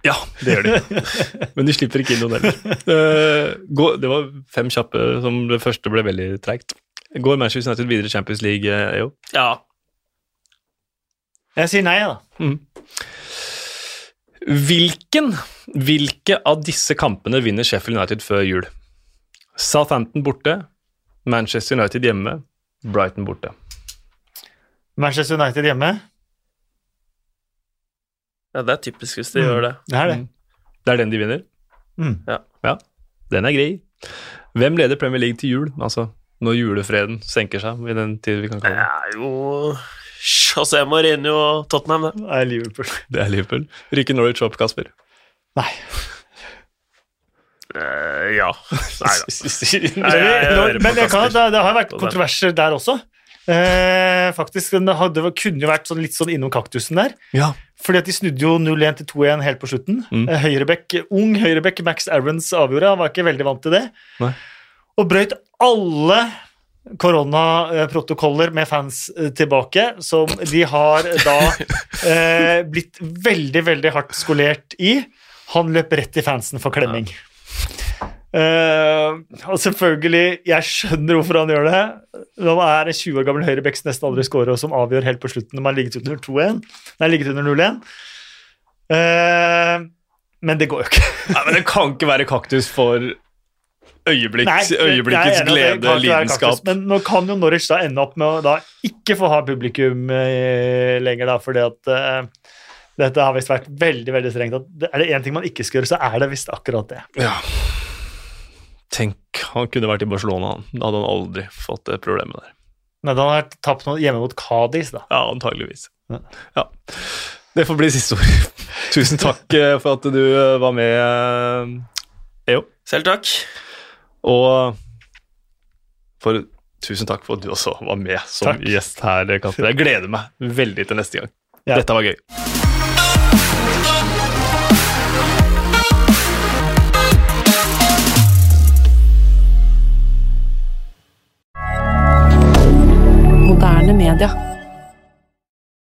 Ja, det gjør de. Men de slipper ikke inn noen heller. Eh, går- det var fem kjappe, som det første ble veldig treigt. Går Manchester United videre i Champions League, eh, EO? Ja. Jeg sier nei, da. Hvilken, hvilke av disse kampene vinner Sheffield United før jul? Southampton borte, Manchester United hjemme, Brighton borte. Manchester United hjemme. ja, det er typisk hvis de Mm. gjør det. Det er det. Det er den de vinner? Mm. Ja, den er grei. Hvem leder Premier League til jul? Altså når julefreden senker seg, i den tid vi kan Det kalle det. er jo José Mourinho og Tottenham, det. Det er Liverpool. Det er Liverpool. Rykker Norwich opp, Kasper? Nei. Eh, ja. Nei da. Men det, kan, det, det har vært kontroverser der også. Eh, faktisk, Det hadde, kunne jo vært sånn, litt sånn innom kaktusen der. Ja. Fordi at de snudde jo 0-1 til 2-1 helt på slutten. Mm. Eh, Høyrebekk, ung høyrebekk Max Aarons avgjorde, han var ikke veldig vant til det. Nei. Og brøyt alle koronaprotokoller med fans eh, tilbake, som de har da eh, blitt veldig, veldig hardt skolert i. Han løp rett i fansen for klemming. Eh, og selvfølgelig, jeg skjønner hvorfor han gjør det. Han er en 20 år gammel høyrebekk som nesten aldri scorer, og som avgjør helt på slutten når man ligget under 2-1. Nei, ligget under 0-1. Uh, men det går jo ikke. Nei, men det kan ikke være kaktus for øyeblikks, Nei, øyeblikkets enig glede, lidenskap. kaktus, Men nå kan jo Norwich da ende opp med å da ikke få ha publikum eh, lenger, da, fordi at eh, dette har visst vært veldig veldig strengt. At er det én ting man ikke skal gjøre, så er det visst akkurat det. Ja. Tenk, han kunne vært i Barcelona, han. Da hadde han aldri fått det problemet der. Nei, da har han tapt noe hjemme mot Cádiz, da. Ja, antageligvis. Ja. Ja. Det får bli siste ord. Tusen takk eh, for at du eh, var med, eh, EO. Selv takk. Og for tusen takk for at du også var med som Takk. gjest her, Kasper. Jeg gleder meg veldig til neste gang. Ja. Dette var gøy. Moderne media.